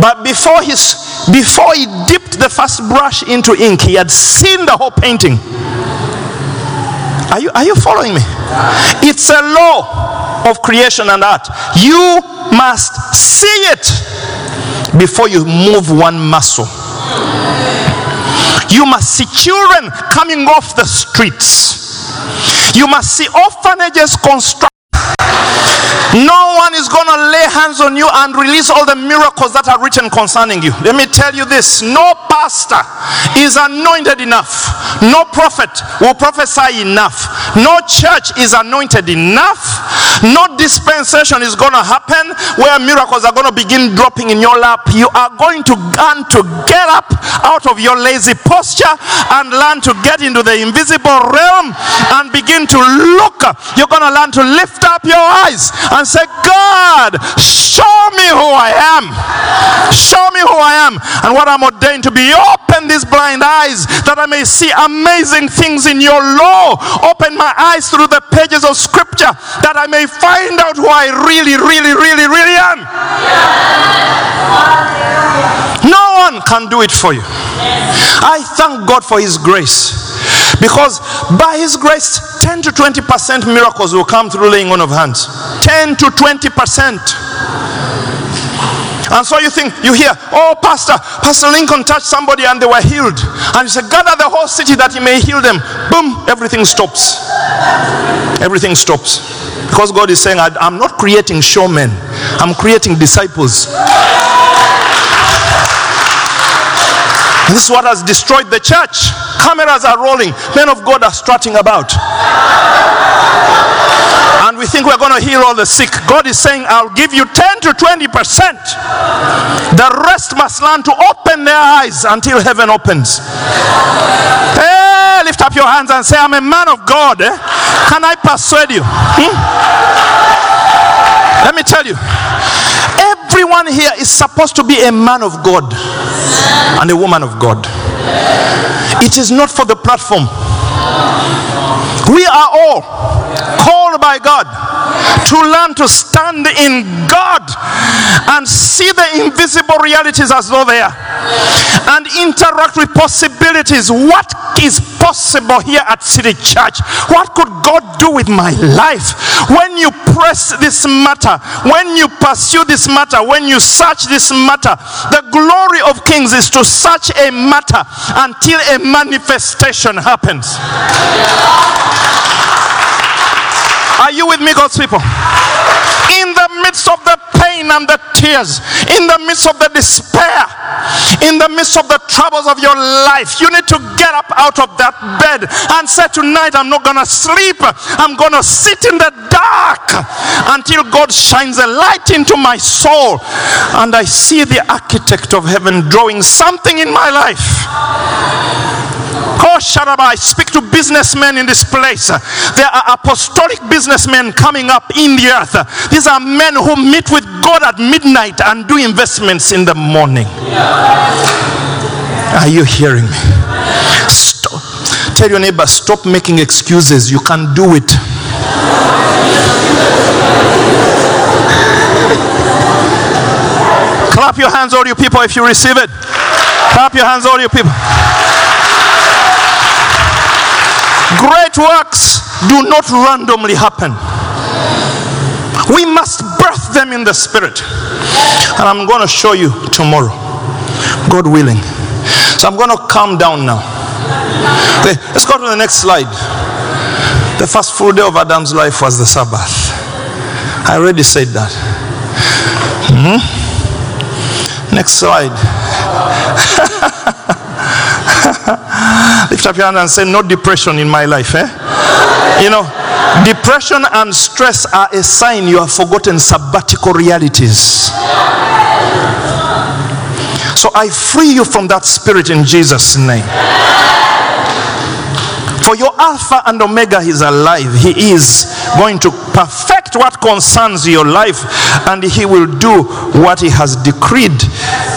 But before his before he dipped the first brush into ink, he had seen the whole painting. Are you, are you following me? It's a law of creation and art. You must see it before you move one muscle. You must see children coming off the streets. You must see orphanages constructed. No one is going to lay hands on you and release all the miracles that are written concerning you. Let me tell you this no pastor is anointed enough, no prophet will prophesy enough, no church is anointed enough, no dispensation is going to happen where miracles are going to begin dropping in your lap. You are going to learn to get up out of your lazy posture and learn to get into the invisible realm and begin to look. You're going to learn to lift up your eyes and say, God, show me who I am. Show me who I am and what I'm ordained to be. Open these blind eyes that I may see amazing things in your law. Open my eyes through the pages of scripture that I may find out who I really, really, really, really am. No one can do it for you. I thank God for His grace. Because by His grace, 10 to 20% miracles will come through laying on of hands. 10 to 20%. And so you think, you hear, oh, Pastor, Pastor Lincoln touched somebody and they were healed. And you say, gather the whole city that he may heal them. Boom, everything stops. Everything stops. Because God is saying, I'm not creating showmen, I'm creating disciples. This is what has destroyed the church. Cameras are rolling, men of God are strutting about. And we think we're going to heal all the sick. God is saying, I'll give you 10 to 20 percent. The rest must learn to open their eyes until heaven opens. Hey, lift up your hands and say, I'm a man of God. Eh? Can I persuade you? Hmm? Let me tell you. Everyone here is supposed to be a man of God and a woman of God. It is not for the platform. We are all called by God to learn to stand in God and see the invisible realities as though they are and interact with possibilities. What is possible here at City Church? What could God do with my life? When you press this matter, when you pursue this matter, when you search this matter, the glory of kings is to search a matter until a manifestation happens. Are you with me, God's people? In the midst of the pain and the tears, in the midst of the despair, in the midst of the troubles of your life, you need to get up out of that bed and say, Tonight I'm not to sleep. I'm to sit in the dark until God shines a light into my soul and I see the architect of heaven drawing something in my life. Oh, I speak to businessmen in this place. There are apostolic businessmen coming up in the earth. These are men who meet with God at midnight and do investments in the morning. Are you hearing me? Stop. Tell your neighbor, stop making excuses. You can do it. Clap your hands, all you people, if you receive it. Clap your hands, all you people. Great works do not randomly happen. We must birth them in the spirit. And I'm going to show you tomorrow, God willing. So I'm going to calm down now. Okay, let's go to the next slide. The first full day of Adam's life was the Sabbath. I already said that. Mm-hmm. Next slide. Lift up your hand and say, No depression in my life. Eh? You know, depression and stress are a sign you have forgotten sabbatical realities. So I free you from that spirit in Jesus' name. For your Alpha and Omega is alive. He is going to perfect what concerns your life and He will do what He has decreed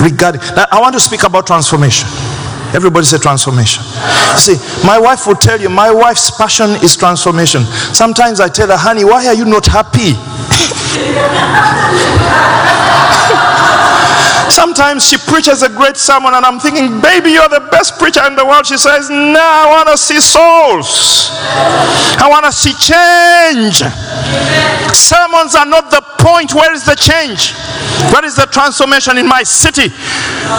regarding. Now, I want to speak about transformation. Everybody say transformation. See, my wife will tell you, my wife's passion is transformation. Sometimes I tell her, honey, why are you not happy? Sometimes she preaches a great sermon, and I'm thinking, baby, you're the best preacher in the world. She says, No, I want to see souls. I want to see change. Sermons are not the point. Where is the change? Where is the transformation in my city?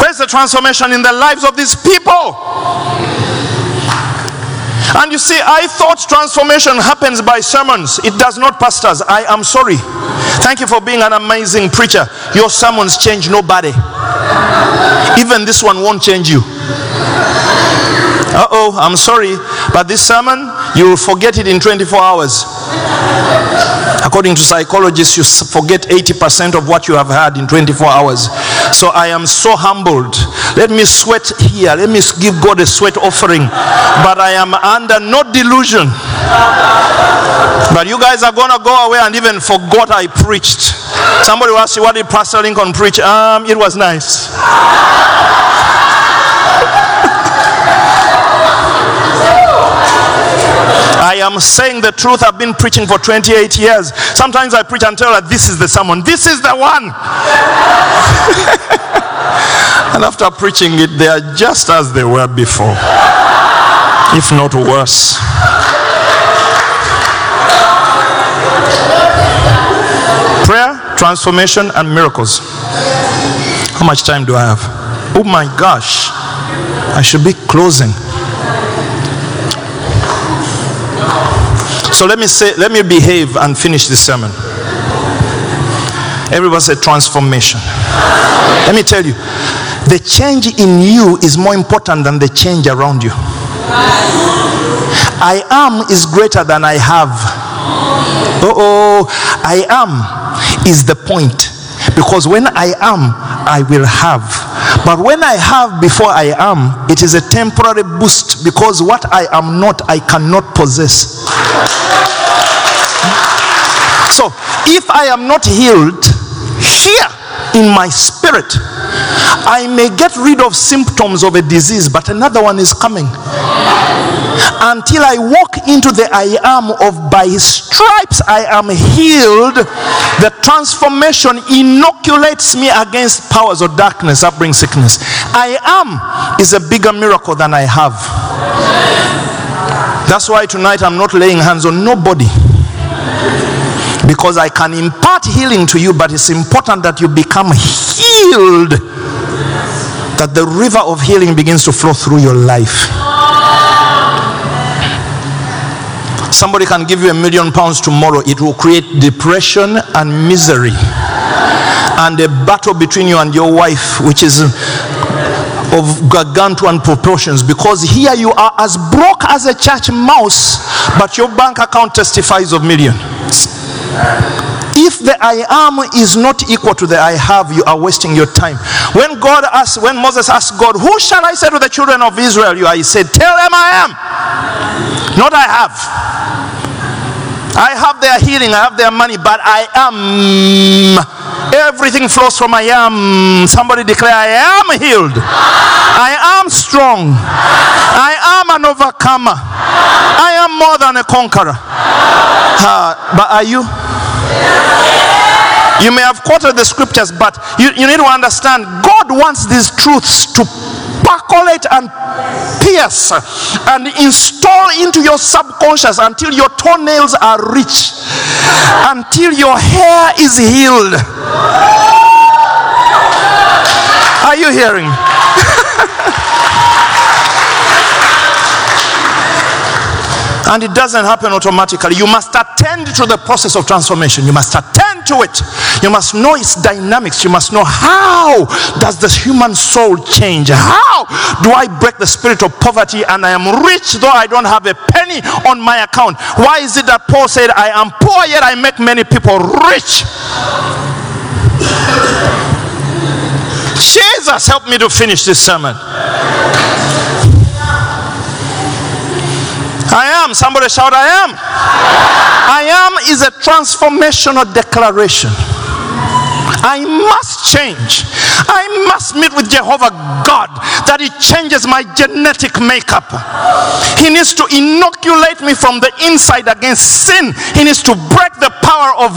Where is the transformation in the lives of these people? And you see, I thought transformation happens by sermons. It does not, pastors. I am sorry. Thank you for being an amazing preacher. Your sermons change nobody. Even this one won't change you. Uh oh, I'm sorry. But this sermon, you will forget it in 24 hours. According to psychologists, you forget 80% of what you have had in 24 hours. So I am so humbled. Let me sweat here. Let me give God a sweat offering. But I am under no delusion. But you guys are going to go away and even forgot I preached. Somebody asked ask you, what did Pastor Lincoln preach? Um, it was nice. I am saying the truth. I've been preaching for 28 years. Sometimes I preach and tell her, This is the sermon. This is the one. and after preaching it, they are just as they were before, if not worse. Prayer, transformation, and miracles. How much time do I have? Oh my gosh. I should be closing. So let me say, let me behave and finish this sermon. Everybody say transformation. Let me tell you, the change in you is more important than the change around you. I am is greater than I have. Oh, I am is the point. Because when I am, I will have. But when I have before I am, it is a temporary boost because what I am not, I cannot possess. So if I am not healed here in my spirit, I may get rid of symptoms of a disease, but another one is coming. Until I walk into the I am of by stripes I am healed, the transformation inoculates me against powers of darkness that bring sickness. I am is a bigger miracle than I have. That's why tonight I'm not laying hands on nobody because I can impart healing to you, but it's important that you become healed, that the river of healing begins to flow through your life. Somebody can give you a million pounds tomorrow, it will create depression and misery, and a battle between you and your wife, which is of gargantuan proportions because here you are as broke as a church mouse, but your bank account testifies of millions. If the I am is not equal to the I have, you are wasting your time. When God asked, when Moses asked God, Who shall I say to the children of Israel? You are, he said, Tell them I am. Not I have. I have their healing, I have their money, but I am. Everything flows from I am. Somebody declare, I am healed. I am strong. I am an overcomer. I am more than a conqueror. Uh, but are you? You may have quoted the scriptures, but you, you need to understand God wants these truths to percolate and pierce and install into your subconscious until your toenails are rich, until your hair is healed. Are you hearing? and it doesn't happen automatically. You must attend to the process of transformation. You must attend to it. You must know its dynamics. You must know how does the human soul change? How do I break the spirit of poverty and I am rich though I don't have a penny on my account? Why is it that Paul said I am poor yet I make many people rich? Jesus help me to finish this sermon. Somebody shout, I am. I am is a transformational declaration. I must change. I must meet with Jehovah God that He changes my genetic makeup. He needs to inoculate me from the inside against sin. He needs to break the power of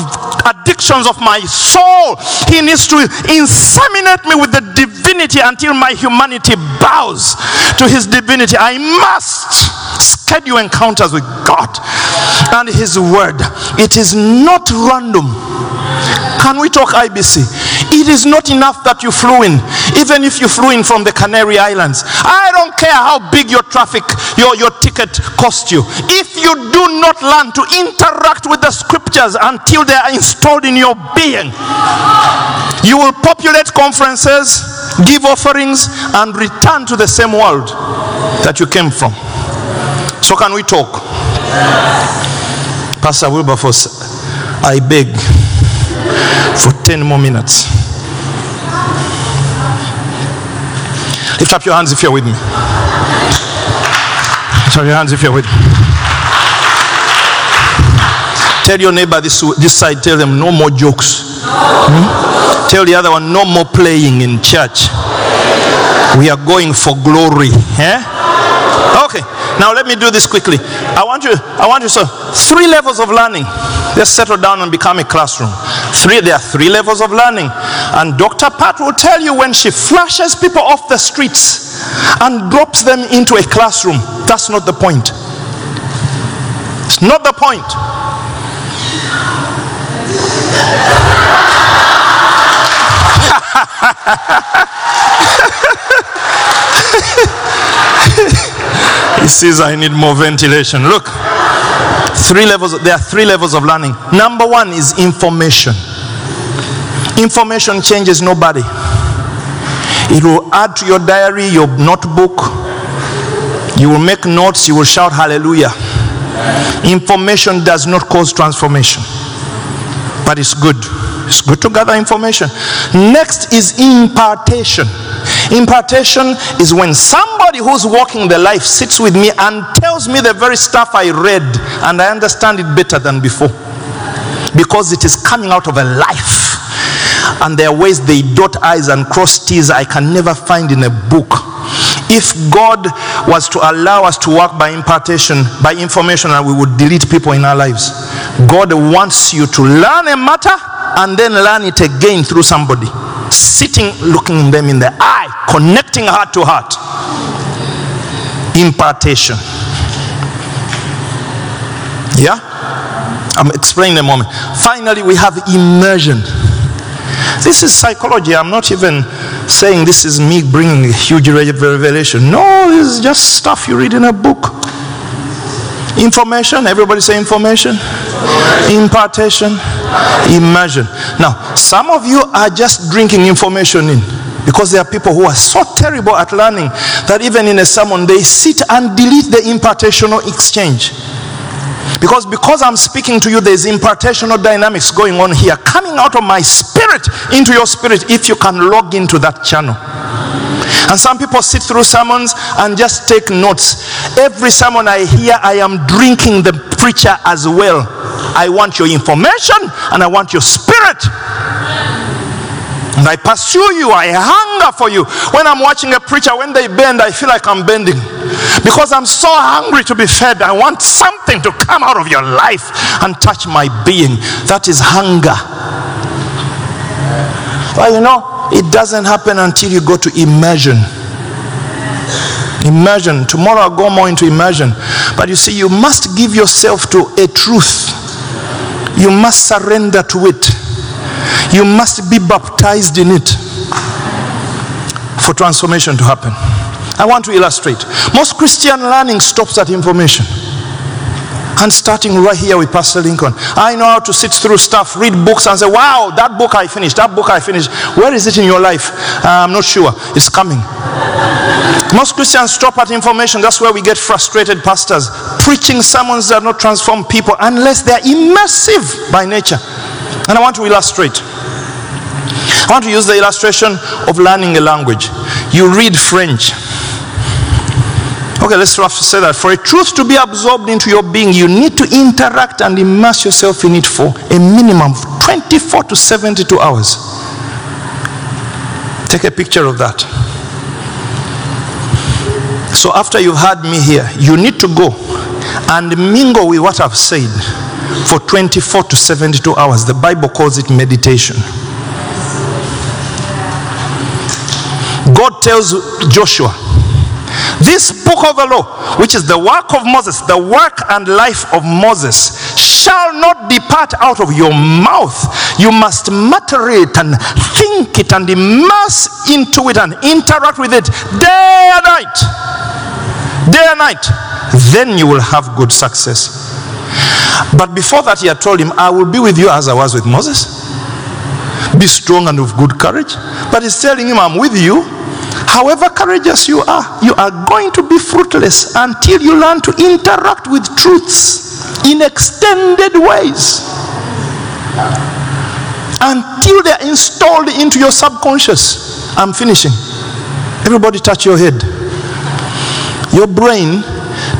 addictions of my soul. He needs to inseminate me with the divinity until my humanity bows to His divinity. I must schedule encounters with God and His Word. It is not random. Can we talk IBC? It is not enough that you flew in, even if you flew in from the Canary Islands. I don't care how big your traffic, your, your ticket cost you. If you do not learn to interact with the scriptures until they are installed in your being, you will populate conferences, give offerings, and return to the same world that you came from. So, can we talk? Pastor Wilberforce, I beg for 10 more minutes. Lift up your hands if you're with me. Lift up your hands if you're with me. Tell your neighbor this, this side, tell them no more jokes. Hmm? Tell the other one no more playing in church. We are going for glory. Eh? Okay. Now let me do this quickly. I want you, I want you so three levels of learning. Let's settle down and become a classroom. Three, there are three levels of learning. And Dr. Pat will tell you when she flushes people off the streets and drops them into a classroom. That's not the point. It's not the point. says, I need more ventilation. Look, Three levels, there are three levels of learning. Number one is information. Information changes nobody. It will add to your diary, your notebook. You will make notes, you will shout hallelujah. Information does not cause transformation, but it's good. It's good to gather information. Next is impartation. Impartation is when somebody who's walking the life sits with me and tells me the very stuff I read and I understand it better than before because it is coming out of a life. And there are ways they dot I's and cross T's I can never find in a book. If God was to allow us to work by impartation, by information, and we would delete people in our lives, God wants you to learn a matter and then learn it again through somebody. Sitting, looking them in the eye, connecting heart to heart. Impartation. Yeah? I'm explaining in a moment. Finally, we have immersion. This is psychology. I'm not even saying this is me bringing a huge revelation. No, this is just stuff you read in a book. Information, everybody say information. Impartation, immersion. Now, some of you are just drinking information in because there are people who are so terrible at learning that even in a sermon they sit and delete the impartational exchange. Because because I'm speaking to you, there's impartational dynamics going on here, coming out of my spirit into your spirit if you can log into that channel. And some people sit through sermons and just take notes. Every sermon I hear, I am drinking the preacher as well. I want your information and I want your spirit. And I pursue you, I hunger for you. When I'm watching a preacher, when they bend, I feel like I'm bending. Because I'm so hungry to be fed. I want something to come out of your life and touch my being. That is hunger. Well, you know, it doesn't happen until you go to immersion. Immersion. Tomorrow I'll go more into immersion. But you see, you must give yourself to a truth. You must surrender to it. You must be baptized in it for transformation to happen. I want to illustrate. Most Christian learning stops at information. And starting right here with Pastor Lincoln, I know how to sit through stuff, read books, and say, Wow, that book I finished, that book I finished. Where is it in your life? Uh, I'm not sure. It's coming. Most Christians stop at information. That's where we get frustrated pastors preaching sermons that not transform people unless they're immersive by nature. And I want to illustrate. I want to use the illustration of learning a language. You read French. Okay, let's say that. For a truth to be absorbed into your being, you need to interact and immerse yourself in it for a minimum of 24 to 72 hours. Take a picture of that. So, after you've had me here, you need to go and mingle with what I've said for 24 to 72 hours. The Bible calls it meditation. God tells Joshua, this book of the law, which is the work of Moses, the work and life of Moses, shall not depart out of your mouth. You must mutter it and think it and immerse into it and interact with it day and night. Day and night. Then you will have good success. But before that, he had told him, I will be with you as I was with Moses. Be strong and of good courage. But he's telling him, I'm with you However courageous you are, you are going to be fruitless until you learn to interact with truths in extended ways. Until they're installed into your subconscious. I'm finishing. Everybody touch your head. Your brain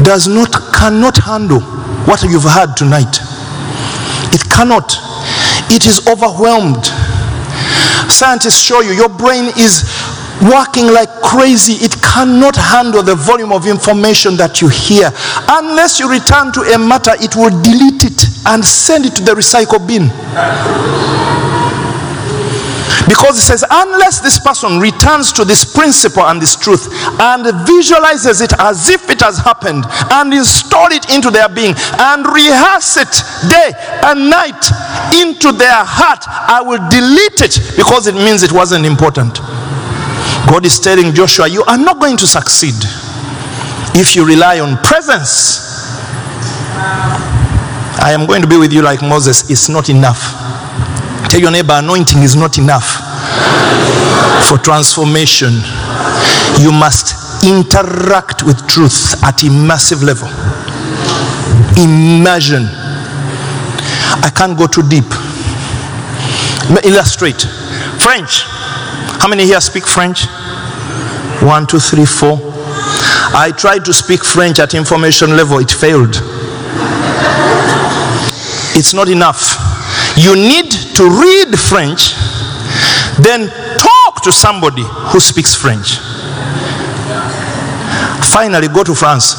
does not cannot handle what you've heard tonight. It cannot. It is overwhelmed. Scientists show you your brain is working like crazy. It cannot handle the volume of information that you hear. Unless you return to a matter, it will delete it and send it to the recycle bin. Because it says, unless this person returns to this principle and this truth and visualizes it as if it has happened and install it into their being and rehearse it day and night into their heart, I will delete it because it means it wasn't important. God is telling Joshua, You are not going to succeed if you rely on presence I am going to be with you like Moses. It's not enough. Tell your neighbor, anointing is not enough for transformation. You must interact with truth at a massive level. Imagine. I can't go too deep. Illustrate. French. How many here speak French? One, two, three, four. I tried to speak French at information level, it failed. It's not enough. You need to read French, then talk to somebody who speaks French. Finally, go to France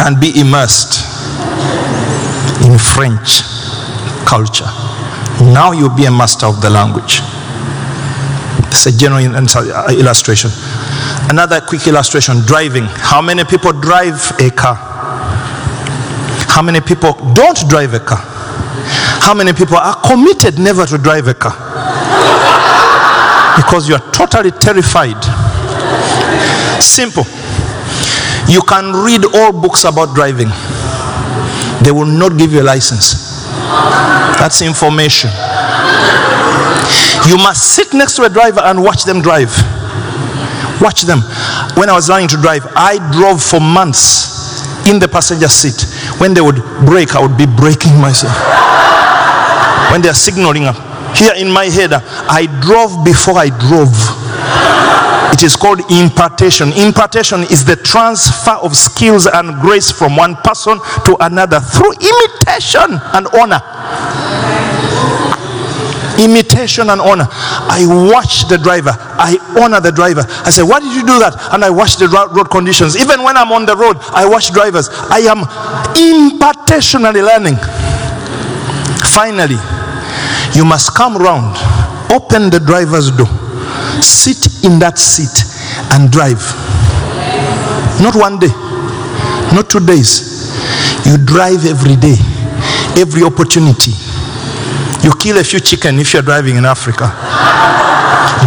and be immersed in French culture. Now you'll be a master of the language. It's a general uh, illustration. Another quick illustration driving. How many people drive a car? How many people don't drive a car? How many people are committed never to drive a car? Because you are totally terrified. Simple. You can read all books about driving, they will not give you a license. That's information. You must sit next to a driver and watch them drive. Watch them. When I was learning to drive, I drove for months in the passenger seat. When they would brake, I would be braking myself. When they are signaling up, here in my head, uh, I drove before I drove. It is called impartation. Impartation is the transfer of skills and grace from one person to another through imitation and honor imitation and honor. I watch the driver. I honor the driver. I say, Why did you do that? And I watch the road conditions. Even when I'm on the road, I watch drivers. I am impartationally learning. Finally, you must come round, open the driver's door, sit in that seat, and drive. Not one day, not two days. You drive every day, every opportunity you kill a few chicken if you're driving in Africa.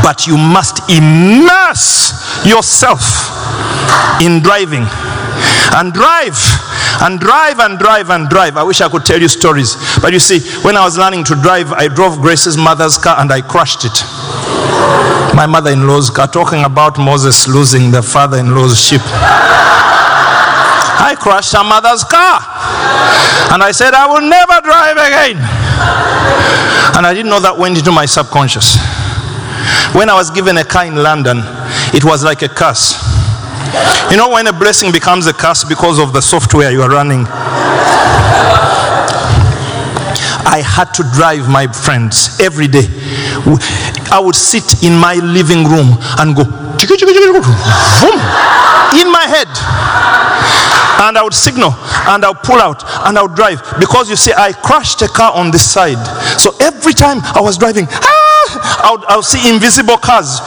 But you must immerse yourself in driving and drive and drive and drive and drive. I wish I could tell you stories. But you see, when I was learning to drive, I drove Grace's mother's car and I crushed it. My mother in law's car, talking about Moses losing the father in law's ship. I crushed her mother's car. And I said, I will never drive again. And I didn't know that went into my subconscious. When I was given a car in London, it was like a curse. You know, when a blessing becomes a curse because of the software you are running, I had to drive my friends every day. I would sit in my living room and go in my head and I would signal and I would pull out and I would drive because you see, I crashed a car on this side. So every time I was driving, ah, I would, I would see invisible cars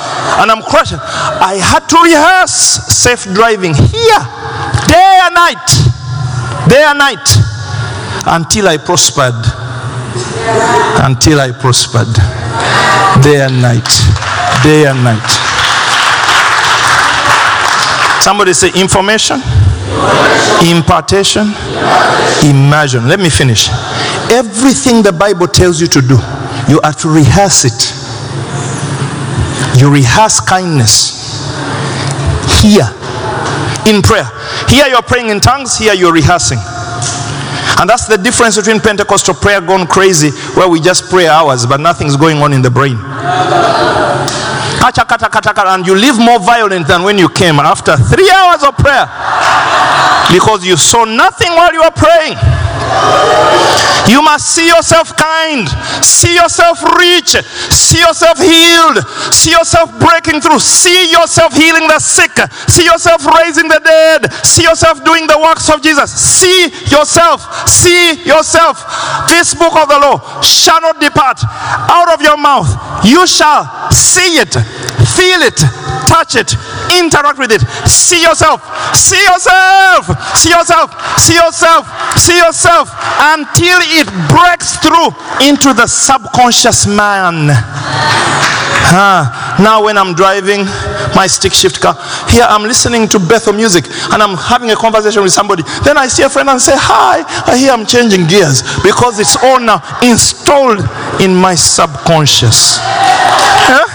and I'm crashing. I had to rehearse safe driving here, day and night, day and night, until I prospered. Until I prospered, day and night, day and night. Somebody say information impartation, immersion. Let me finish. Everything the Bible tells you to do, you are to rehearse it. You rehearse kindness here in prayer. Here you're praying in tongues, here you're rehearsing. And that's the difference between Pentecostal prayer gone crazy, where we just pray hours, but nothing's going on in the brain and you live more violent than when you came after three hours of prayer because you saw nothing while you were praying. You must see yourself kind, see yourself rich, see yourself healed, see yourself breaking through, see yourself healing the sick, see yourself raising the dead, see yourself doing the works of Jesus. See yourself, see yourself. This book of the law shall not depart out of your mouth. You shall see it, feel it, touch it, interact with it. See yourself, see yourself, see yourself, see yourself, see yourself until it breaks through into the subconscious man. Ah, now when I'm driving my stick shift car, here I'm listening to Bethel music and I'm having a conversation with somebody. Then I see a friend and say, Hi, I hear I'm changing gears because it's all now installed in my subconscious. Huh?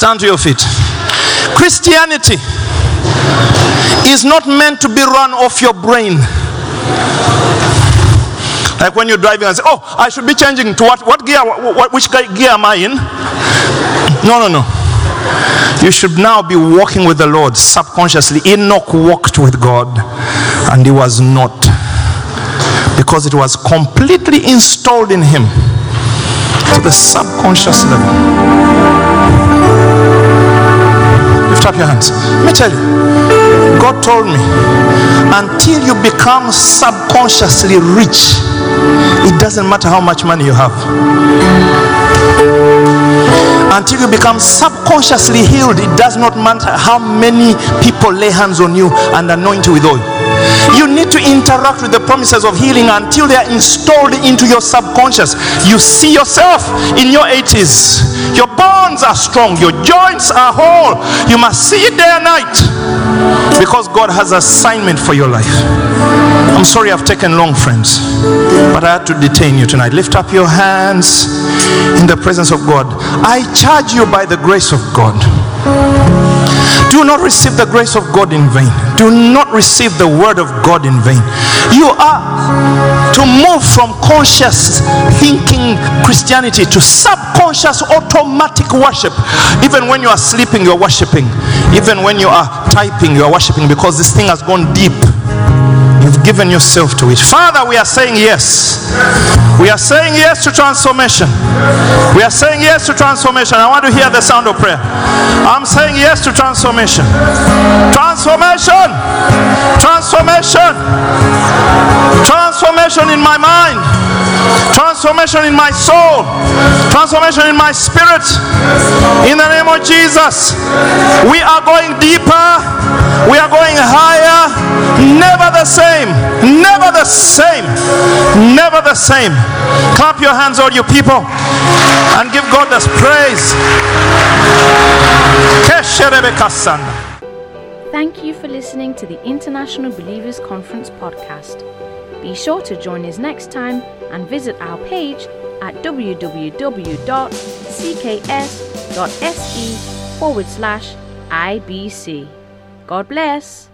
Stand to your feet. Christianity is not meant to be run off your brain. Like when you're driving and say, Oh, I should be changing to what, what gear? What, which gear am I in? No, no, no. You should now be walking with the Lord subconsciously. Enoch walked with God and he was not. Because it was completely installed in him to the subconscious level. Lift up your hands. Let me tell you, God told me until you become subconsciously rich, it doesn't matter how much money you have. Until you become subconsciously healed, it does not matter how many people lay hands on you and anoint you with oil. You need to interact with the promises of healing until they are installed into your subconscious. You see yourself in your 80s. Your bones are strong, your joints are whole. You must see it day and night because God has assignment for your life. I'm sorry I've taken long, friends, but I had to detain you tonight. Lift up your hands in the presence of God. I charge you by the grace of God. Do not receive the grace of God in vain. Do not receive the word of God in vain. You are to move from conscious thinking Christianity to subconscious automatic worship. Even when you are sleeping, you're worshiping. Even when you are typing, you are worshiping because this thing has gone deep. You've given yourself to it. Father, we are saying yes. We are saying yes to transformation. We are saying yes to transformation. I want to hear the sound of prayer. I'm saying yes to transformation. Transformation. Transformation. Transformation in my mind. Transformation in my soul. Transformation in my spirit. In the name of Jesus. We are going deeper. We are going higher. Never the same. Never the same. Never the same. Clap your hands, all you people, and give God this praise. Thank you for listening to the International Believers Conference podcast. Be sure to join us next time and visit our page at www.cks.se forward slash IBC. God bless.